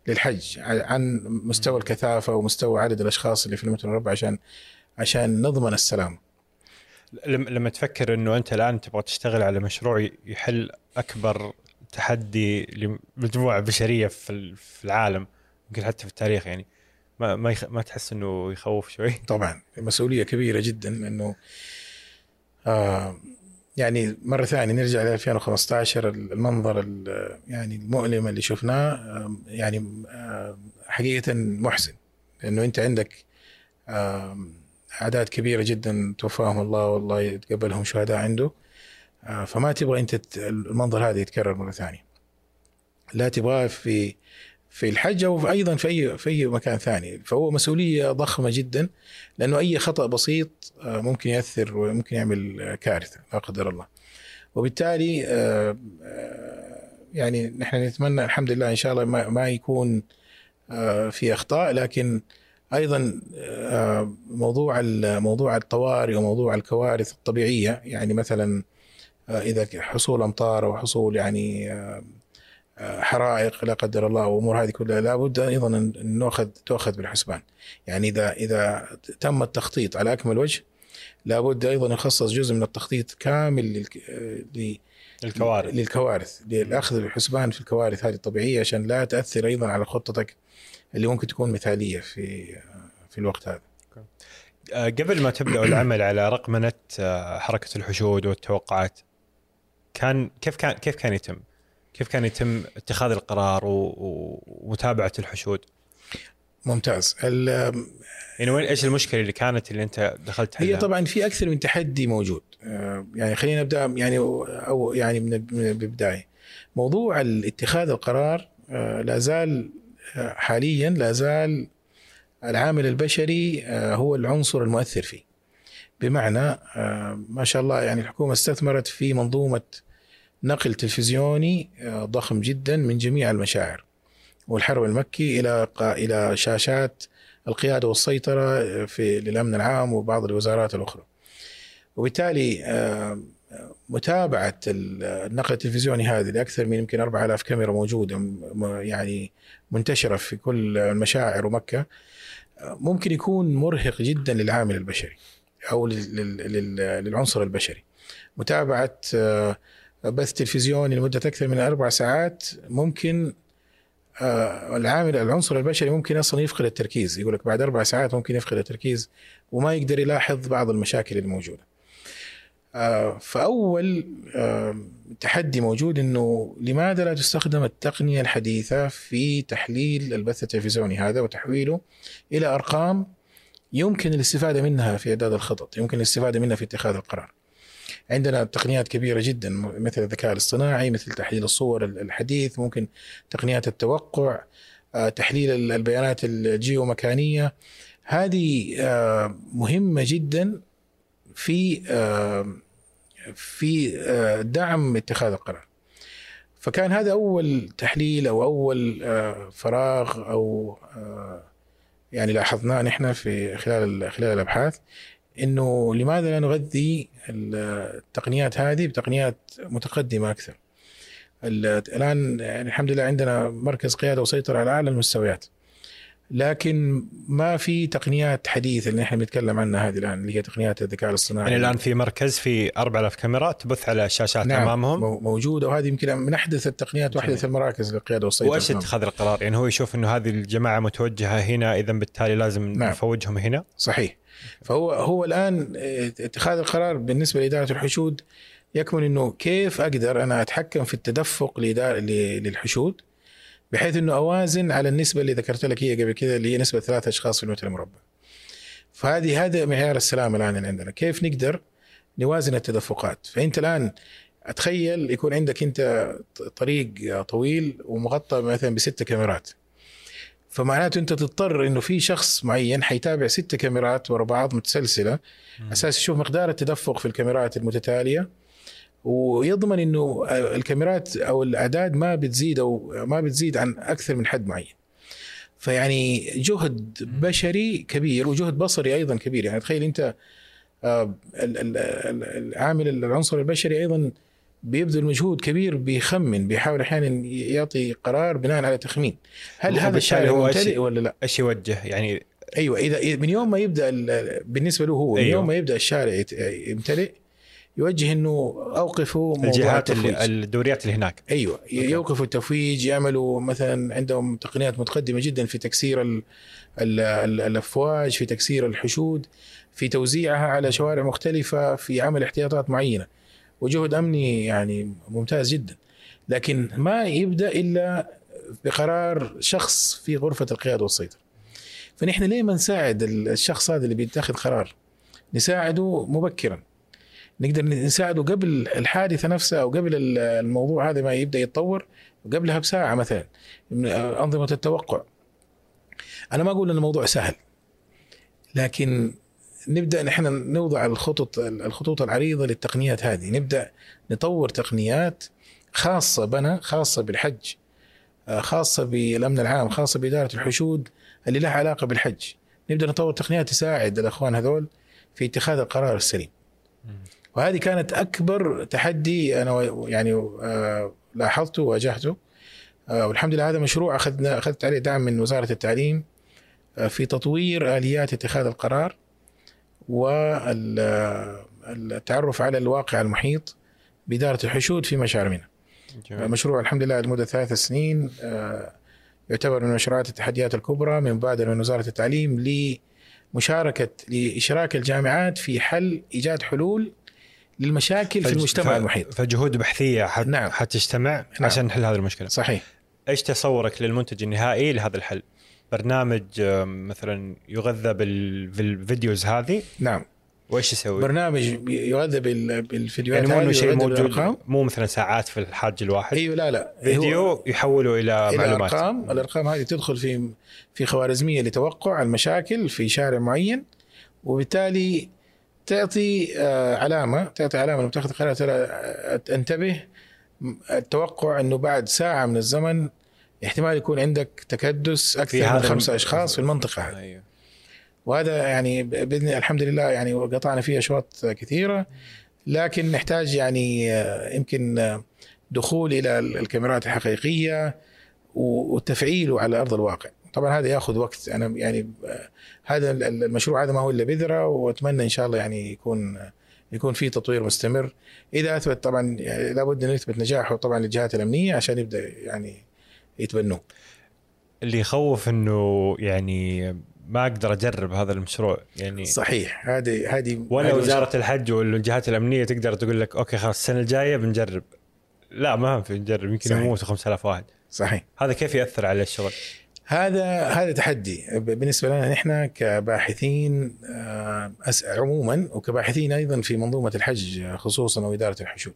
للحج عن مستوى الكثافة ومستوى عدد الأشخاص اللي في المتر المربع عشان عشان نضمن السلام. لما تفكر إنه أنت الآن تبغى تشتغل على مشروع يحل أكبر تحدي لمجموعة بشرية في العالم يمكن حتى في التاريخ يعني ما ما يخ... ما تحس إنه يخوف شوي؟ طبعا مسؤولية كبيرة جدا إنه آه يعني مرة ثانية نرجع ل 2015 المنظر يعني المؤلم اللي شفناه آه يعني آه حقيقة محزن لأنه أنت عندك آه أعداد كبيرة جدا توفاهم الله والله يتقبلهم شهداء عنده. آه، فما تبغى أنت المنظر هذا يتكرر مرة ثانية. لا تبغاه في في الحج أو أيضا في اي في أي مكان ثاني. فهو مسؤولية ضخمة جدا لأنه أي خطأ بسيط آه، ممكن يأثر وممكن يعمل كارثة لا قدر الله. وبالتالي آه، يعني نحن نتمنى الحمد لله إن شاء الله ما يكون في أخطاء لكن أيضا موضوع موضوع الطوارئ وموضوع الكوارث الطبيعية يعني مثلا إذا حصول أمطار أو حصول يعني حرائق لا قدر الله وأمور هذه كلها لابد أيضا أن نأخذ تؤخذ بالحسبان. يعني إذا إذا تم التخطيط على أكمل وجه لابد أيضا يخصص جزء من التخطيط كامل للكوارث للكوارث للأخذ بالحسبان في الكوارث هذه الطبيعية عشان لا تأثر أيضا على خطتك اللي ممكن تكون مثالية في في الوقت هذا. آه، قبل ما تبداوا العمل على رقمنه آه، حركة الحشود والتوقعات كان كيف كان كيف كان يتم؟ كيف كان يتم اتخاذ القرار ومتابعة الحشود؟ ممتاز يعني وين إيش المشكلة اللي كانت اللي أنت دخلت هي طبعا في أكثر من تحدي موجود آه، يعني خلينا نبدأ يعني أو يعني من البداية موضوع اتخاذ القرار لا زال حاليا لا زال العامل البشري هو العنصر المؤثر فيه بمعنى ما شاء الله يعني الحكومة استثمرت في منظومة نقل تلفزيوني آه، ضخم جدا من جميع المشاعر والحرم المكي إلى إلى شاشات القيادة والسيطرة آه، في للأمن العام وبعض الوزارات الأخرى. وبالتالي آه، متابعة النقل التلفزيوني هذه لأكثر من يمكن 4000 كاميرا موجودة يعني منتشرة في كل المشاعر ومكة ممكن يكون مرهق جدا للعامل البشري أو للعنصر البشري. متابعة بث تلفزيوني لمدة أكثر من أربع ساعات ممكن آه العامل العنصر البشري ممكن أصلا يفقد التركيز يقول لك بعد أربع ساعات ممكن يفقد التركيز وما يقدر يلاحظ بعض المشاكل الموجودة. آه فأول آه تحدي موجود إنه لماذا لا تستخدم التقنية الحديثة في تحليل البث التلفزيوني هذا وتحويله إلى أرقام يمكن الاستفادة منها في إعداد الخطط، يمكن الاستفادة منها في اتخاذ القرار. عندنا تقنيات كبيرة جدا مثل الذكاء الاصطناعي مثل تحليل الصور الحديث ممكن تقنيات التوقع آه، تحليل البيانات الجيومكانية هذه مهمة جدا في آه، في دعم اتخاذ القرار فكان هذا أول تحليل أو أول فراغ أو يعني لاحظناه نحن في خلال خلال الأبحاث إنه لماذا لا نغذي التقنيات هذه بتقنيات متقدمة أكثر. الآن يعني الحمد لله عندنا مركز قيادة وسيطرة على أعلى المستويات. لكن ما في تقنيات حديثة اللي إحنا بنتكلم عنها هذه الآن اللي هي تقنيات الذكاء الاصطناعي. يعني الآن في مركز في 4000 كاميرا تبث على الشاشات نعم أمامهم. موجودة. وهذه يمكن من أحدث التقنيات وأحدث المراكز للقيادة والسيطرة. وأيش اتخاذ القرار؟ يعني هو يشوف إنه هذه الجماعة متوجهة هنا إذا بالتالي لازم نعم. نفوجهم هنا؟ صحيح. فهو هو الآن اتخاذ القرار بالنسبة لإدارة الحشود يكمن إنه كيف أقدر أنا أتحكم في التدفق للحشود؟ بحيث إنه أوازن على النسبة اللي ذكرت لك هي قبل كذا اللي هي نسبة ثلاثة أشخاص في المتر المربع. فهذه هذا معيار السلام الآن اللي عندنا، كيف نقدر نوازن التدفقات؟ فأنت الآن أتخيل يكون عندك أنت طريق طويل ومغطى مثلا بست كاميرات. فمعناته أنت تضطر إنه في شخص معين حيتابع ست كاميرات ورا بعض متسلسلة أساس يشوف مقدار التدفق في الكاميرات المتتالية ويضمن إنه الكاميرات أو الأعداد ما بتزيد أو ما بتزيد عن أكثر من حد معين. فيعني جهد بشري كبير وجهد بصري أيضا كبير يعني تخيل أنت آه، العامل العنصر البشري أيضا بيبذل مجهود كبير بيخمن بيحاول أحيانا يعطي قرار بناء على تخمين هل هذا الشارع ممتلئ ولا لا؟ إيش يوجه يعني أيوه اذا من يوم ما يبدأ بالنسبة له هو أيوة. من يوم ما يبدأ الشارع يمتلئ يوجه إنه اوقفوا الجهات اللي الدوريات اللي هناك. أيوه. يوقفوا التفويج يعملوا مثلا عندهم تقنيات متقدمة جدا في تكسير ال ال ال الأفواج في تكسير الحشود في توزيعها على شوارع مختلفة في عمل احتياطات معينة. وجهد أمني يعني ممتاز جدا. لكن ما يبدأ إلا بقرار شخص في غرفة القيادة والسيطرة. فنحن ليه ما نساعد الشخص هذا اللي بيتخذ قرار؟ نساعده مبكرا. نقدر نساعده قبل الحادثة نفسها أو قبل الموضوع هذا ما يبدأ يتطور قبلها بساعة مثلا من أنظمة التوقع. أنا ما أقول إن الموضوع سهل لكن نبدأ نحن نوضع الخطط الخطوط العريضة للتقنيات هذه. نبدأ نطور تقنيات خاصة بنا خاصة بالحج خاصة بالأمن العام خاصة بإدارة الحشود اللي لها علاقة بالحج. نبدأ نطور تقنيات تساعد الأخوان هذول في اتخاذ القرار السليم. وهذه كانت أكبر تحدي أنا يعني آه، لاحظته وواجهته. آه، والحمد لله هذا مشروع أخذنا أخذت عليه دعم من وزارة التعليم في تطوير آليات اتخاذ القرار والتعرف على الواقع المحيط بإدارة الحشود في مشاعر منى مشروع الحمد لله لمدة ثلاث سنين آه، يعتبر من مشروعات التحديات الكبرى من مبادرة من وزارة التعليم لمشاركة لإشراك الجامعات في حل إيجاد حلول للمشاكل في المجتمع المحيط. فجهود بحثية حت نعم. حتجتمع. نعم. عشان نحل هذه المشكلة. صحيح. إيش تصورك للمنتج النهائي لهذا الحل؟ برنامج مثلا يغذى بالفيديوز هذه؟ نعم. وإيش يسوي؟ برنامج يغذى بالفيديوهات يعني مو شيء موجود مو مثلا ساعات في الحاج الواحد؟ أيوه لا لا. فيديو يحوله إلى, إلى معلومات. الارقام الأرقام هذه تدخل في في خوارزمية لتوقع المشاكل في شارع معين وبالتالي تعطي آه، علامة تعطي علامة لمتخذ القرار ترى آه، انتبه التوقع إنه بعد ساعة من الزمن احتمال يكون عندك تكدس أكثر من خمسه أشخاص في المنطقة هذه. أيوه. وهذا يعني بإذن الحمد لله يعني قطعنا فيه أشواط كثيرة. لكن نحتاج يعني آه، يمكن دخول إلى الكاميرات الحقيقية وتفعيله على أرض الواقع. طبعا هذا ياخذ وقت. أنا يعني هذا المشروع هذا ما هو إلا بذرة وأتمنى إن شاء الله يعني يكون يكون في تطوير مستمر. إذا أثبت طبعا يعني لابد أن نثبت نجاحه طبعا للجهات الأمنية عشان يبدأ يعني يتبنوه. اللي يخوف إنه يعني ما أقدر أجرب هذا المشروع يعني صحيح. هذه هذه ولا وزارة الحج والجهات الأمنية تقدر تقول لك أوكي خلاص السنة الجاية بنجرب. لا ما في نجرب يمكن يموتوا 5000 واحد. صحيح. هذا كيف يأثر على الشغل؟ هذا هذا تحدي بالنسبة لنا نحن كباحثين آه، عموما وكباحثين أيضا في منظومة الحج خصوصا واداره الحشود.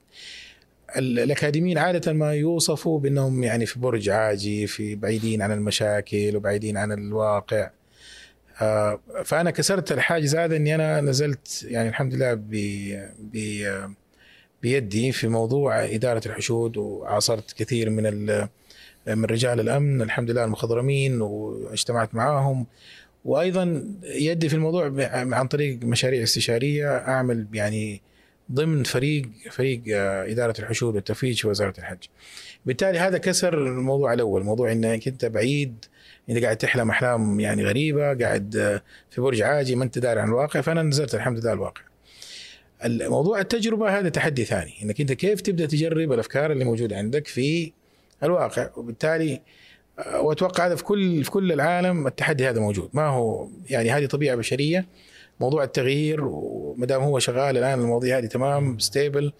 الأكاديميين عادة ما يوصفوا بأنهم يعني في برج عاجي في بعيدين عن المشاكل وبعيدين عن الواقع آه، فأنا كسرت الحاجز هذا إني أنا نزلت يعني الحمد لله ب بيدي في موضوع إدارة الحشود وعاصرت كثير من من رجال الأمن الحمد لله المخضرمين واجتمعت معاهم وأيضا يدي في الموضوع عن طريق مشاريع استشارية أعمل يعني ضمن فريق فريق آه، إدارة الحشود والتفويج في وزارة الحج. بالتالي هذا كسر الموضوع الأول، موضوع إنك أنت بعيد إنت قاعد تحلم أحلام يعني غريبة، قاعد آه، في برج عاجي ما أنت داري عن الواقع، فأنا نزلت الحمد لله الواقع. الموضوع التجربة هذا تحدي ثاني، إنك أنت كيف تبدأ تجرب الأفكار اللي موجودة عندك في الواقع، وبالتالي آه، وأتوقع هذا في كل في كل العالم التحدي هذا موجود، ما هو يعني هذه طبيعة بشرية موضوع التغيير وما دام هو شغال الآن المواضيع هذه تمام stable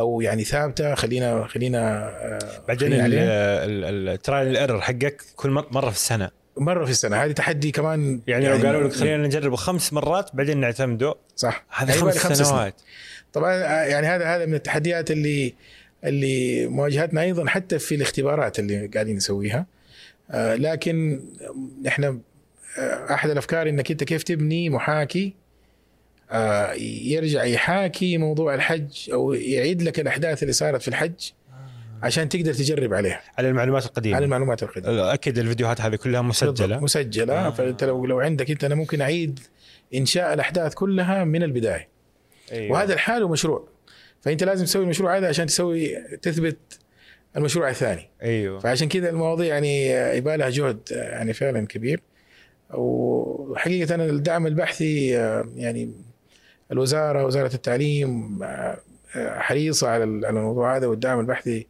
أو يعني ثابتة خلينا خلينا آه، بعدين ال trial error حقك كل مرة في السنة. مرة في السنة. هذه تحدي كمان يعني, يعني لو قالوا لك خلينا نجربه خمس مرات بعدين نعتمده. صح. هذا خمس, خمس سنوات. طبعا آه، يعني هذا هذا من التحديات اللي اللي مواجهتنا أيضا حتى في الاختبارات اللي قاعدين نسويها. آه، لكن إحنا أحد الأفكار إنك أنت كيف تبني محاكي آه، يرجع يحاكي موضوع الحج أو يعيد لك الأحداث اللي صارت في الحج عشان تقدر تجرب عليها. على المعلومات القديمة. على المعلومات القديمة. أكيد الفيديوهات هذه كلها مسجلة. مسجلة. آه. فأنت لو لو عندك أنت أنا ممكن أعيد إنشاء الأحداث كلها من البداية. أيوة. وهذا لحاله مشروع فأنت لازم تسوي المشروع هذا عشان تسوي تثبت المشروع الثاني. أيوه. فعشان كذا المواضيع يعني يبقى لها جهد يعني فعلا كبير. وحقيقة الدعم البحثي يعني الوزارة وزارة التعليم آه، حريصة على الموضوع هذا والدعم البحثي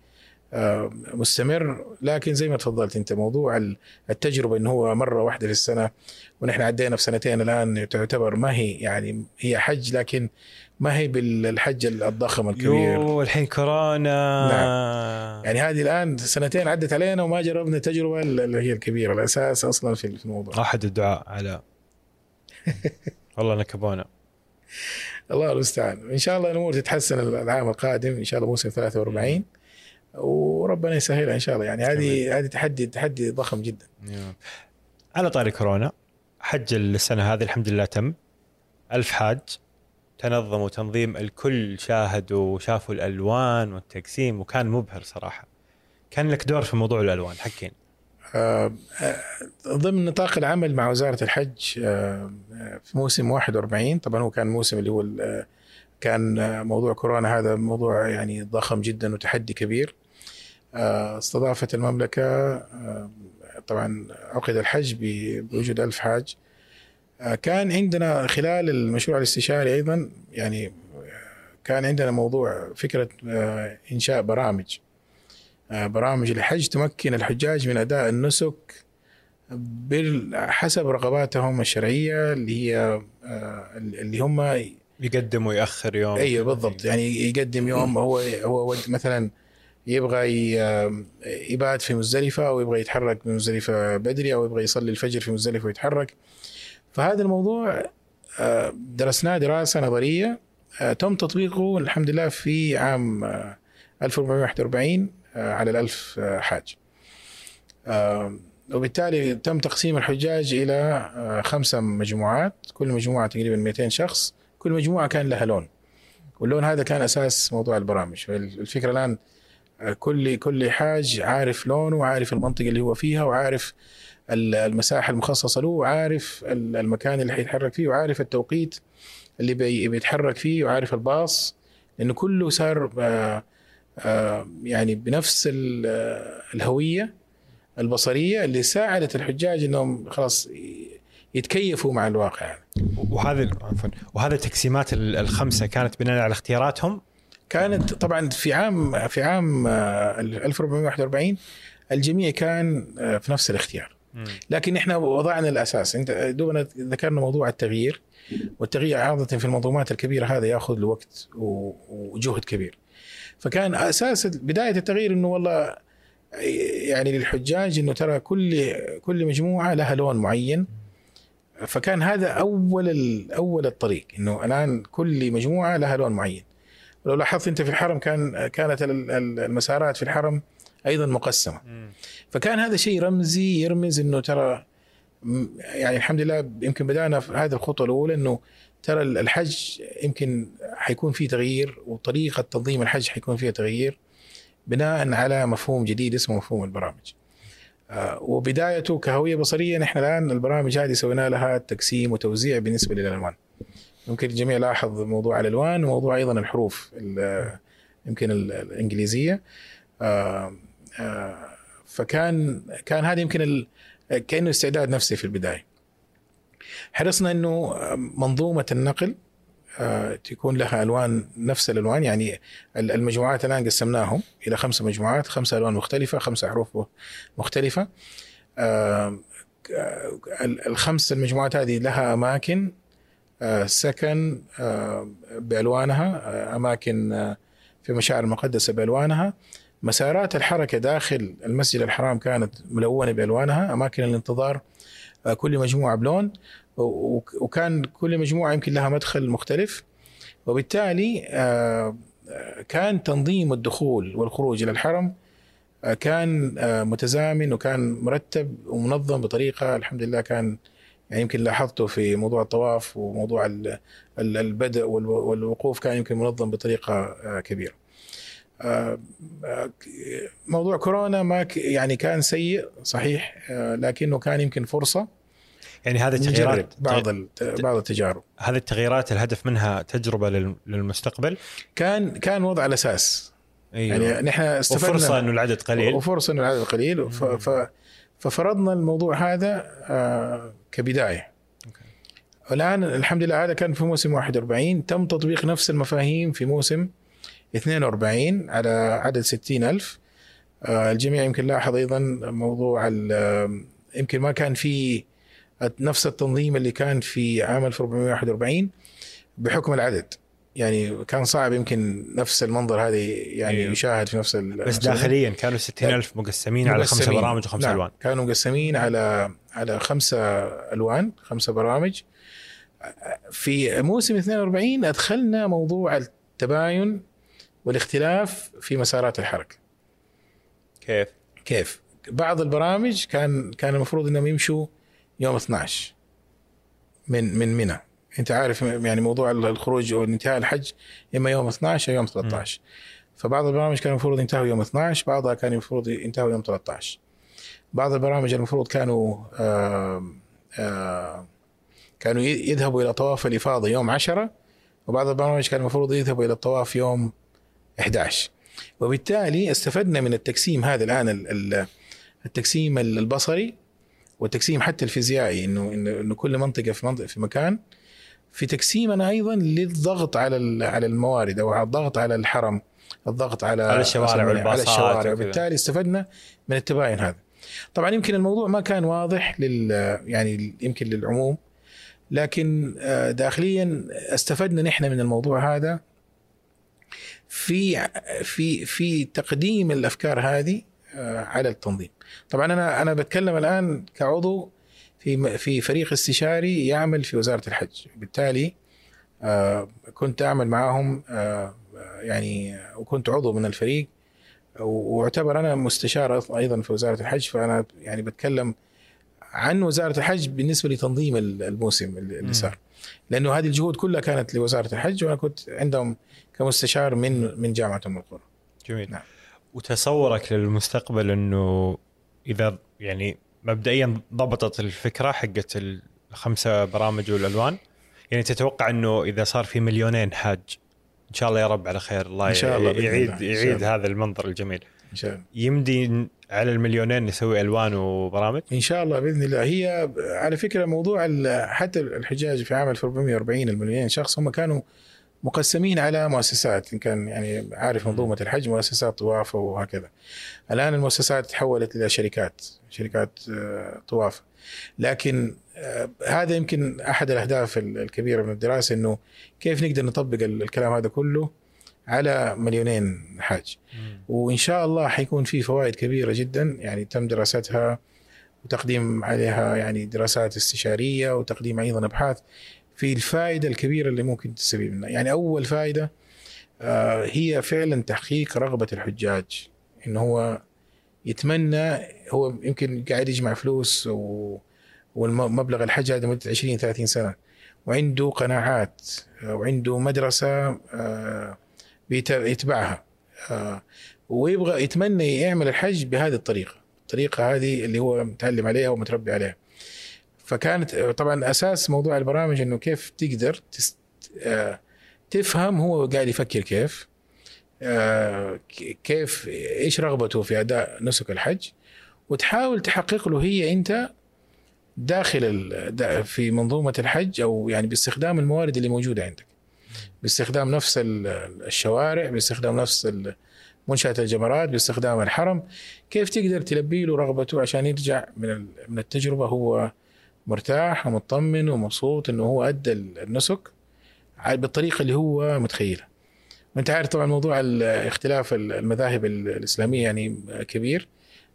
آه، مستمر. لكن زي ما تفضلت أنت موضوع التجربة انه هو مرة واحدة في السنة ونحن عدينا في سنتين الآن تعتبر ما هي يعني هي حج لكن ما هي بالحج الضخم الكبير. يو الحين كورونا. نعم. يعني هذه الآن سنتين عدت علينا وما جربنا التجربة اللي هي الكبيرة. الأساس أصلا في الموضوع. أحد الدعاء على. والله نكبونا الله المستعان. إن شاء الله الأمور تتحسن العام القادم. إن شاء الله موسم 43 وربنا يسهلها إن شاء الله. يعني هذه هذه تحدي تحدي ضخم جدا. على طاري كورونا حج السنة هذه الحمد لله تم. ألف حاج. تنظموا تنظيم الكل شاهدوا وشافوا الألوان والتقسيم وكان مبهر صراحة. كان لك دور في موضوع الألوان حكين آه، آه، ضمن نطاق العمل مع وزارة الحج آه، في موسم 41 طبعا هو كان موسم اللي هو كان موضوع كورونا هذا موضوع يعني ضخم جدا وتحدي كبير. استضافت المملكة طبعا عقد الحج بوجود ألف حاج. كان عندنا خلال المشروع الاستشاري أيضا يعني كان عندنا موضوع فكرة إنشاء برامج. برامج الحج تمكن الحجاج من أداء النسك حسب رغباتهم الشرعية اللي هي اللي هم يقدم ويأخر يوم. أيوه بالضبط. يعني يقدم يوم هو هو مثلا يبغى يبات في مزدلفة أو يبغى يتحرك من مزدلفه بدري أو يبغى يصلي الفجر في مزدلفة ويتحرك. فهذا الموضوع آه، درسناه دراسة نظرية آه، تم تطبيقه الحمد لله في عام 1441 آه، على الألف حاج. وبالتالي تم تقسيم الحجاج إلى خمسة مجموعات كل مجموعة تقريبا 200 شخص كل مجموعة كان لها لون. واللون هذا كان أساس موضوع البرامج. الفكرة الآن كل كل حاج عارف لونه وعارف المنطقة اللي هو فيها وعارف المساحة المخصصة له وعارف المكان اللي حيتحرك فيه وعارف التوقيت اللي بيتحرك فيه وعارف الباص. لأنه كله صار آه، آه، يعني بنفس الهوية البصرية اللي ساعدت الحجاج إنهم خلاص يتكيفوا مع الواقع. وهذه عفوا وهذه التقسيمات الخمسة كانت بناء على اختياراتهم؟ كانت طبعا في عام في عام 1441 آه، الجميع كان في نفس الاختيار. لكن إحنا وضعنا الأساس. أنت دوبنا ذكرنا موضوع التغيير والتغيير عادة في المنظومات الكبيرة هذا يأخذ له وقت وجهد كبير. فكان أساس بداية التغيير إنه والله يعني للحجاج إنه ترى كل كل مجموعة لها لون معين. فكان هذا أول أول الطريق إنه الآن كل مجموعة لها لون معين. ولو لاحظت أنت في الحرم كان كانت المسارات في الحرم أيضا مقسمة. فكان هذا شيء رمزي يرمز إنه ترى يعني الحمد لله يمكن بدأنا في هذه الخطوة الأولى إنه ترى الحج يمكن حيكون فيه تغيير وطريقة تنظيم الحج حيكون فيها تغيير بناء على مفهوم جديد اسمه مفهوم البرامج. آه، وبدايته كهوية بصرية نحن الآن البرامج هذه سوينا لها تقسيم وتوزيع بالنسبة للألوان. يمكن الجميع لاحظ موضوع الألوان وموضوع أيضا الحروف يمكن الإنجليزية. آه، آه، فكان كان هذا يمكن ال... كأنه استعداد نفسي في البداية. حرصنا إنه منظومة النقل آه، تكون لها ألوان نفس الألوان يعني المجموعات الآن قسمناهم إلى خمسة مجموعات خمسة ألوان مختلفة خمسة حروف مختلفة الخمس المجموعات هذه لها أماكن سكن بألوانها أماكن في مشاعر المقدسة بألوانها مسارات الحركة داخل المسجد الحرام كانت ملونة بألوانها أماكن الانتظار آه، كل مجموعة بلون وكان كل مجموعة يمكن لها مدخل مختلف. وبالتالي آه، كان تنظيم الدخول والخروج إلى الحرم آه، كان متزامن وكان مرتب ومنظم بطريقة الحمد لله كان يعني يمكن لاحظته في موضوع الطواف وموضوع البدء والوقوف كان يمكن منظم بطريقة كبيرة. موضوع كورونا ما يعني كان سيء صحيح آه، لكنه كان يمكن فرصة يعني هذه التغييرات بعض بعض التجارب. هذه التغييرات الهدف منها تجربة للمستقبل؟ كان كان وضع الأساس. أيوه. يعني نحن استفدنا وفرصة إنه العدد قليل. وفرصة إنه العدد قليل. ففرضنا الموضوع هذا آه، كبداية. الآن الحمد لله هذا كان في موسم 41 تم تطبيق نفس المفاهيم في موسم 42 على عدد 60 ألف آه، الجميع يمكن لاحظ أيضا موضوع يمكن ما كان في نفس التنظيم اللي كان في عام 1441 بحكم العدد يعني كان صعب يمكن نفس المنظر هذا يعني أيوه. يشاهد في نفس بس داخليا كانوا 60 ألف مقسمين على خمسة برامج وخمسة نعم. ألوان كانوا مقسمين على على خمسة ألوان خمسة برامج في موسم 42 أدخلنا موضوع التباين والاختلاف في مسارات الحركة. كيف؟ كيف؟ بعض البرامج كان كان المفروض إنهم يمشوا يوم 12 من من منى أنت عارف يعني موضوع الخروج أو انتهاء الحج إما يوم 12 أو يوم 13 فبعض البرامج كان المفروض ينتهوا يوم 12 بعضها كان المفروض ينتهوا يوم 13 بعض البرامج المفروض كانوا آآ آآ كانوا يذهبوا إلى طواف الإفاضة يوم 10 وبعض البرامج كان المفروض يذهبوا إلى الطواف يوم 11 وبالتالي استفدنا من التقسيم هذا الآن التقسيم البصري والتقسيم حتى الفيزيائي إنه إنه كل منطقة في منطقه في مكان. في تقسيمنا أيضا للضغط على على الموارد أو الضغط على الحرم الضغط على على الشوارع والباصات على الشوارع. وبالتالي استفدنا من التباين هذا. طبعا يمكن الموضوع ما كان واضح لل يعني يمكن للعموم لكن داخليا استفدنا نحن من الموضوع هذا في في في تقديم الأفكار هذه على التنظيم. طبعا أنا أنا بتكلم الآن كعضو في في فريق استشاري يعمل في وزارة الحج. بالتالي كنت أعمل معهم يعني وكنت عضو من الفريق وأعتبر أنا مستشار أيضا في وزارة الحج. فأنا يعني بتكلم عن وزارة الحج بالنسبة لتنظيم الموسم اللي صار. لأنه هذه الجهود كلها كانت لوزارة الحج وأنا كنت عندهم كمستشار من من جامعة أم القرى. جميل. نعم. وتصورك للمستقبل إنه إذا يعني مبدئيا ضبطت الفكرة حقت الخمسه برامج والألوان يعني تتوقع إنه إذا صار في مليونين حاج إن شاء الله يا رب على خير الله إن شاء الله يعيد الله. يعيد هذا المنظر الجميل إن شاء الله يمدي على المليونين نسوي ألوان وبرامج إن شاء الله بإذن الله هي على فكرة موضوع حتى الحجاج في عام 1440 المليونين شخص هم كانوا مقسمين على مؤسسات إن كان يعني عارف منظومة الحج مؤسسات طواف وهكذا. الآن المؤسسات تحولت إلى شركات شركات طواف. لكن هذا يمكن أحد الأهداف الكبيرة من الدراسة إنه كيف نقدر نطبق الكلام هذا كله على مليونين حاج. وإن شاء الله حيكون في فوائد كبيرة جدا يعني تم دراستها وتقديم عليها يعني دراسات استشارية وتقديم أيضا أبحاث. في الفائدة الكبيرة اللي ممكن تستفيد منها. يعني أول فائدة هي فعلا تحقيق رغبة الحجاج. إنه هو يتمنى هو يمكن قاعد يجمع فلوس والمبلغ الحج هذا مدة 20 30 سنة. وعنده قناعات وعنده مدرسة بيتبعها ويبغى يتمنى يعمل الحج بهذه الطريقة. الطريقة هذه اللي هو متعلم عليها ومتربي عليها. فكانت طبعا أساس موضوع البرامج أنه كيف تقدر تفهم هو قاعد يفكر كيف كيف إيش رغبته في أداء نسك الحج وتحاول تحقق له هي أنت داخل في منظومة الحج أو يعني باستخدام الموارد اللي موجودة عندك. باستخدام نفس الشوارع باستخدام نفس منشأة الجمرات باستخدام الحرم. كيف تقدر تلبي له رغبته عشان يرجع من من التجربة هو مرتاح ومطمن ومبسوط إنه هو أدى النسك بالطريقة اللي هو متخيلها. وأنت عارف طبعا موضوع اختلاف المذاهب الإسلامية يعني كبير.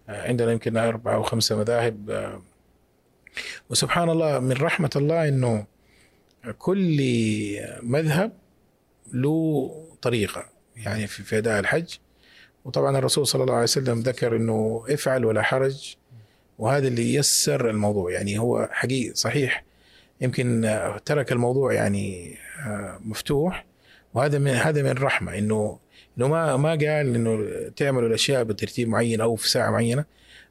عندنا يمكن أربعة أو خمسة مذاهب. وسبحان الله من رحمة الله إنه كل مذهب له طريقة يعني في أداء الحج. وطبعا الرسول صلى الله عليه وسلم ذكر إنه افعل ولا حرج. وهذا اللي يسر الموضوع. يعني هو حقيقي صحيح. يمكن ترك الموضوع يعني مفتوح. وهذا من هذا من الرحمه إنه إنه ما ما قال إنه تعملوا الأشياء بترتيب معين أو في ساعة معينة.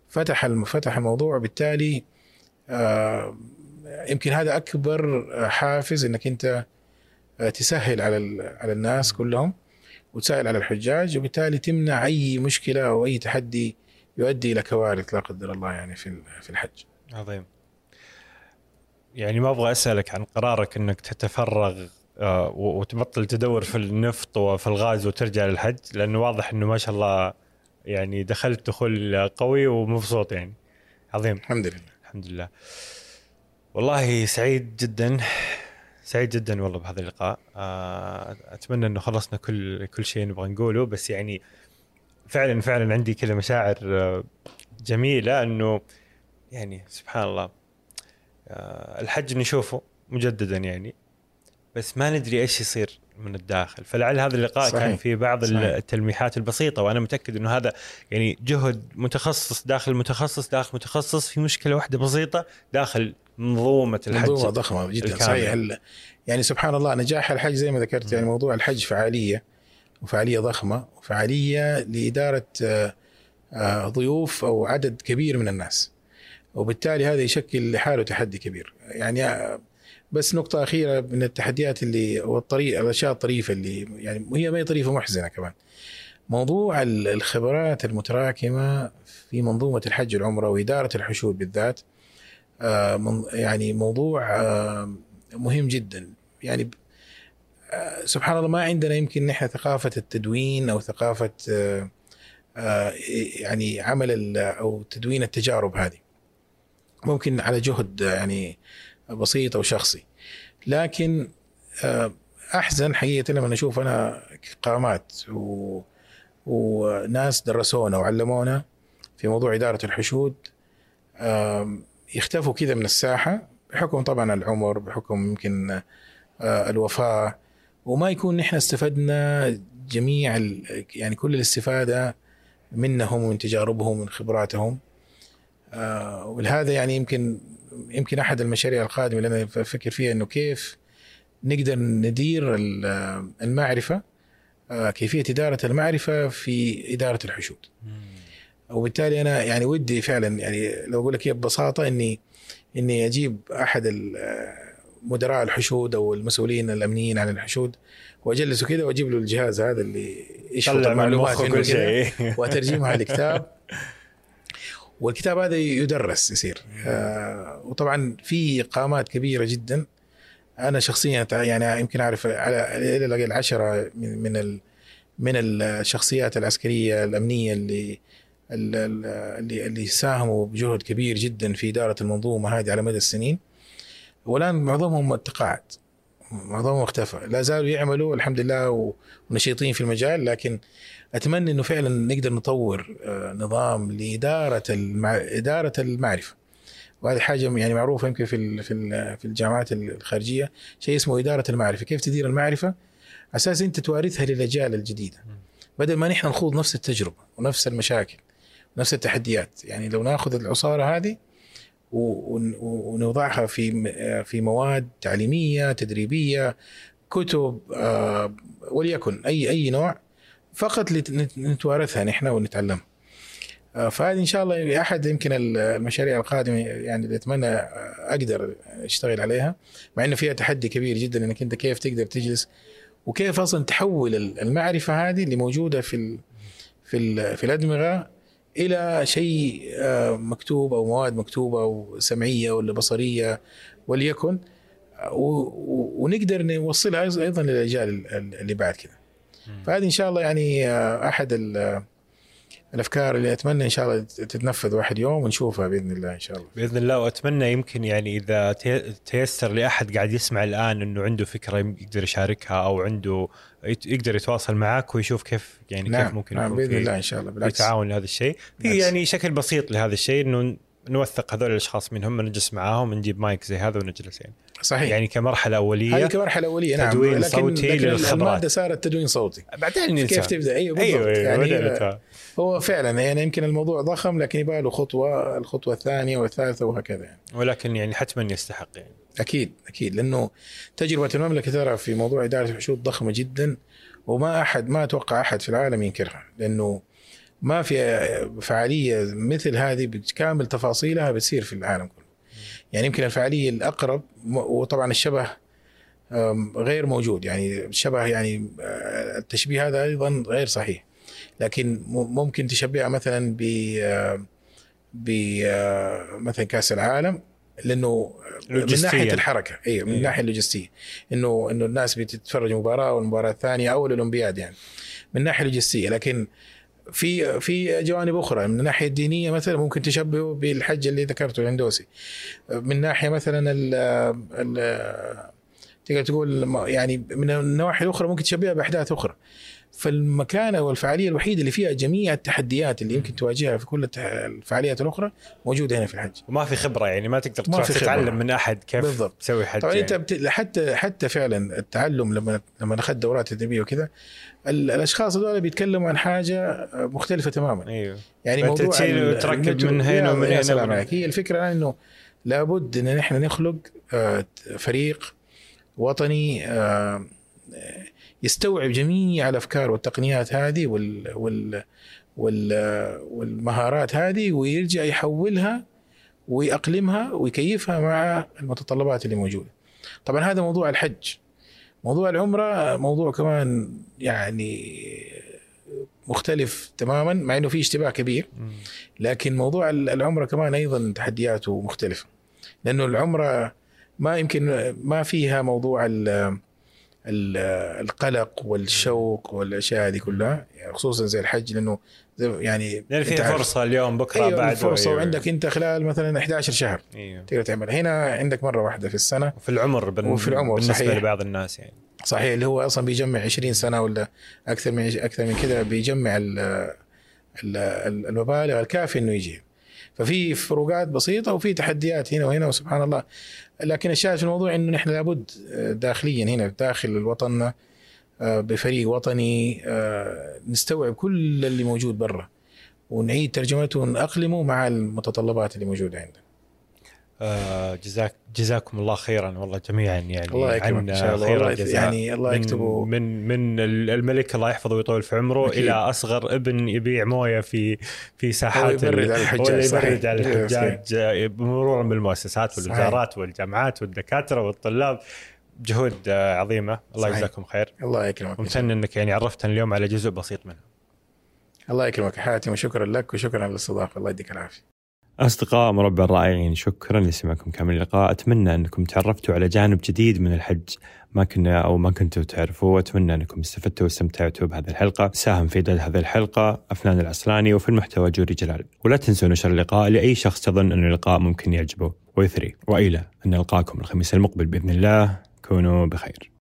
فتح فتح الموضوع. وبالتالي آه يمكن هذا أكبر حافز إنك أنت تسهل على على الناس كلهم وتسهل على الحجاج. وبالتالي تمنع أي مشكلة أو أي تحدي يؤدي إلى كوارث لا قدر الله يعني في في الحج. عظيم. يعني ما أبغى أسألك عن قرارك إنك تتفرغ وتبطل تدور في النفط وفي الغاز وترجع للحج لأنه واضح إنه ما شاء الله يعني دخلت دخول قوي ومبسوط يعني. عظيم. الحمد لله. الحمد لله. والله سعيد جدا سعيد جدا والله بهذا اللقاء. أتمنى إنه خلصنا كل كل شيء نبغى نقوله بس يعني فعلا فعلا عندي كذا مشاعر جميلة إنه يعني سبحان الله الحج نشوفه مجددا يعني بس ما ندري إيش يصير من الداخل فلعل هذا اللقاء صحيح. كان في بعض صحيح. التلميحات البسيطة وأنا متأكد إنه هذا يعني جهد متخصص داخل متخصص داخل متخصص في مشكلة واحدة بسيطة داخل منظومة الحج منظومة ضخمة جدا الكامل. صحيح يعني سبحان الله نجاح الحج زي ما ذكرت يعني موضوع الحج فعالية وفعالية ضخمة وفعالية لإدارة آه، آه، ضيوف أو عدد كبير من الناس. وبالتالي هذا يشكل لحاله تحدي كبير. يعني آه، بس نقطة أخيرة من التحديات اللي والطريق الأشياء الطريفة اللي يعني هي ما هي طريفة محزنة كمان. موضوع الخبرات المتراكمة في منظومة الحج والعمرة وإدارة الحشود بالذات يعني موضوع مهم جدا. يعني سبحان الله ما عندنا يمكن نحن ثقافة التدوين أو ثقافة آه، آه، يعني عمل أو تدوين التجارب هذه. ممكن على جهد يعني بسيط أو شخصي. لكن أحزن حقيقة لما أشوف أنا قامات و وناس درسونا وعلمونا في موضوع إدارة الحشود يختفوا كذا من الساحة بحكم طبعا العمر بحكم يمكن الوفاة. وما يكون نحن استفدنا جميع يعني كل الاستفادة منهم ومن تجاربهم ومن خبراتهم آه ولهذا يعني يمكن يمكن أحد المشاريع القادمة اللي أنا أفكر فيها إنه كيف نقدر ندير المعرفة آه كيفية إدارة المعرفة في إدارة الحشود. وبالتالي أنا يعني ودي فعلا يعني لو أقول لك ببساطة اني إني أجيب أحد مدراء الحشود أو المسؤولين الأمنيين عن الحشود واجلسه كذا وأجيب له الجهاز هذا اللي يشفط المعلومات كل شيء. واترجمها لكتاب والكتاب هذا يدرس يصير. آه وطبعا في قامات كبيرة جدا. أنا شخصيا يعني يمكن أعرف على إلى الاقل عشرة من من من الشخصيات العسكرية الأمنية اللي اللي اللي ساهموا بجهد كبير جدا في إدارة المنظومة هذه على مدى السنين. والآن معظمهم تقاعد معظمهم اختفى. لا زالوا يعملوا الحمد لله ونشيطين في المجال لكن أتمنى إنه فعلا نقدر نطور آه، نظام لإدارة المع... إدارة المعرفة. وهذه حاجة يعني معروفة يمكن في في في الجامعات الخارجية. شيء اسمه إدارة المعرفة. كيف تدير المعرفة؟ أساس أنت توارثها للأجيال الجديدة. بدل ما نحن نخوض نفس التجربة ونفس المشاكل ونفس التحديات يعني لو ناخذ العصارة هذه ونوضعها في في مواد تعليمية تدريبية كتب آه، وليكن اي أي نوع فقط نتوارثها نحن ونتعلمها آه، فهذه إن شاء الله أحد يمكن المشاريع القادمة يعني اللي اتمنى أقدر أشتغل عليها مع إنه فيها تحدي كبير جدا إنك أنت كيف تقدر تجلس وكيف أصلا تحول المعرفة هذه اللي موجودة في في في الأدمغة إلى شيء آه، مكتوب أو مواد مكتوبة أو سمعية ولا بصرية وليكن ونقدر نوصلها أيضا للاجيال اللي بعد كذا فهذه إن شاء الله يعني آه، أحد الأفكار اللي أتمنى إن شاء الله تتنفذ واحد يوم ونشوفها بإذن الله إن شاء الله. بإذن الله وأتمنى يمكن يعني إذا تيسر لأحد قاعد يسمع الآن إنه عنده فكرة يقدر يشاركها أو عنده يقدر يتواصل معك ويشوف كيف يعني نعم كيف ممكن نعم بإذن الله إن شاء الله بالعكس. تعاون لهذا الشيء. في يعني شكل بسيط لهذا الشيء إنه نوثق هذول الأشخاص منهم نجلس معاهم نجيب مايك زي هذا ونجلس يعني. صحيح. يعني كمرحلة أولية هذه كمرحلة أولية نعم. تدوين لكن صوتي لكن المادة صارت تدوين صوتي. بعدين كيف تبدأ؟ أيوه بالضبط. أيوة, أيوة يعني هو فعلا يعني يمكن الموضوع ضخم لكن يبغى له خطوة الخطوة الثانية والثالثة وهكذا يعني. ولكن يعني حتما يستحق يعني. أكيد أكيد. لأنه تجربة المملكة ترى في موضوع إدارة الحشود ضخمة جدا وما أحد ما أتوقع أحد في العالم ينكرها لأنه ما في فعالية مثل هذه بكامل تفاصيلها بتصير في العالم كله. يعني يمكن الفعالية الأقرب وطبعا الشبه غير موجود. يعني الشبه يعني آه، التشبيه هذا أيضا غير صحيح. لكن ممكن تشبهها مثلا ب ب مثلا كأس العالم لأنه من ناحية الحركة. أيوه من الناحيه اللوجستية. إنه إنه الناس بتتفرج مباراه والمباراة الثانية أو الأولمبياد يعني. من الناحيه اللوجستية. لكن في في جوانب أخرى من الناحيه الدينيه مثلا ممكن تشبهه بالحج اللي ذكرته الهندوسي. من ناحية مثلا ال تقدر تقول يعني من النواحي الأخرى ممكن تشبهها بأحداث أخرى. فالمكانة والفعالية الوحيدة اللي فيها جميع التحديات اللي يمكن تواجهها في كل الفعاليات الأخرى موجودة هنا في الحج. وما في خبرة يعني ما تقدر ما في خبرة. تتعلم من أحد كيف بالضبط. تسوي حج طبعا يعني. انت بت... حتى حتى فعلا التعلم لما لما أخذت دورات تدريبيه وكذا ال... الأشخاص هذول بيتكلموا عن حاجة مختلفة تماما. أيوه. يعني موضوع تشيل وتركب من هنا ومن هنا سلام عليك. هي الفكرة الان أنه لابد أن نحن نخلق آه، فريق وطني آه، يستوعب جميع الأفكار والتقنيات هذه وال وال وال والمهارات هذه ويرجع يحولها ويأقلمها ويكيفها مع المتطلبات اللي موجودة. طبعا هذا موضوع الحج. موضوع العمرة موضوع كمان يعني مختلف تماما مع إنه في اشتباه كبير. لكن موضوع العمرة كمان أيضا تحدياته مختلفة لأنه العمرة ما يمكن ما فيها موضوع ال القلق والشوق والأشياء هذه كلها يعني خصوصا زي الحج لأنه زي- يعني لأن عارف- فرصة اليوم بكرة أيوه بعد فرصه وعندك أنت خلال مثلا 11 شهر أيوه. تقدر تعمل. هنا عندك مرة واحدة في السنة. وفي العمر بن... وفي العمر، بالنسبة صحيح. لبعض الناس يعني. صحيح اللي هو أصلا بيجمع 20 سنة ولا أكثر من أكثر من كذا بيجمع ال ال المبالغ الكافية إنه يجي. ففي فروقات بسيطة وفي تحديات هنا وهنا وسبحان الله. لكن الشاهد في الموضوع إنه نحن لابد داخليا هنا داخل الوطن آه، بفريق وطني آه، نستوعب كل اللي موجود برا ونعيد ترجمته ونأقلمه مع المتطلبات اللي موجودة عندنا. آه جزاك جزاكم الله خيرا والله جميعا يعني الله يكرمك إن شاء الله خير الجزاء. يعني الله من- يكتبه من من الملك الله يحفظه ويطول في عمره أكيد. إلى أصغر ابن يبيع موية في في ساحات يبرد على الحجاج ولا صحيح. يبرد على. الحجاج مرورا بالمؤسسات. والوزارات والجامعات والدكاترة والطلاب جهود آه، عظيمة الله. يجزاكم خير الله يكرمك ومتن إنك يعني عرفتنا اليوم على جزء بسيط منها الله يكرمك حاتم وشكرا لك وشكرا على الاستضافه الله يديك العافية أصدقاء مربع الرائعين شكرا لسماعكم كامل اللقاء. أتمنى أنكم تعرفتوا على جانب جديد من الحج. ما كنا أو ما كنتوا تعرفوه. وأتمنى أنكم استفدتوا واستمتعتوا بهذه الحلقة. ساهم في إعداد هذه الحلقة أفنان العسلاني وفي المحتوى جوري جلال. ولا تنسوا نشر اللقاء لأي شخص تظن أن اللقاء ممكن يعجبه. ويثري وإلى أن نلقاكم الخميس المقبل بإذن الله. كونوا بخير.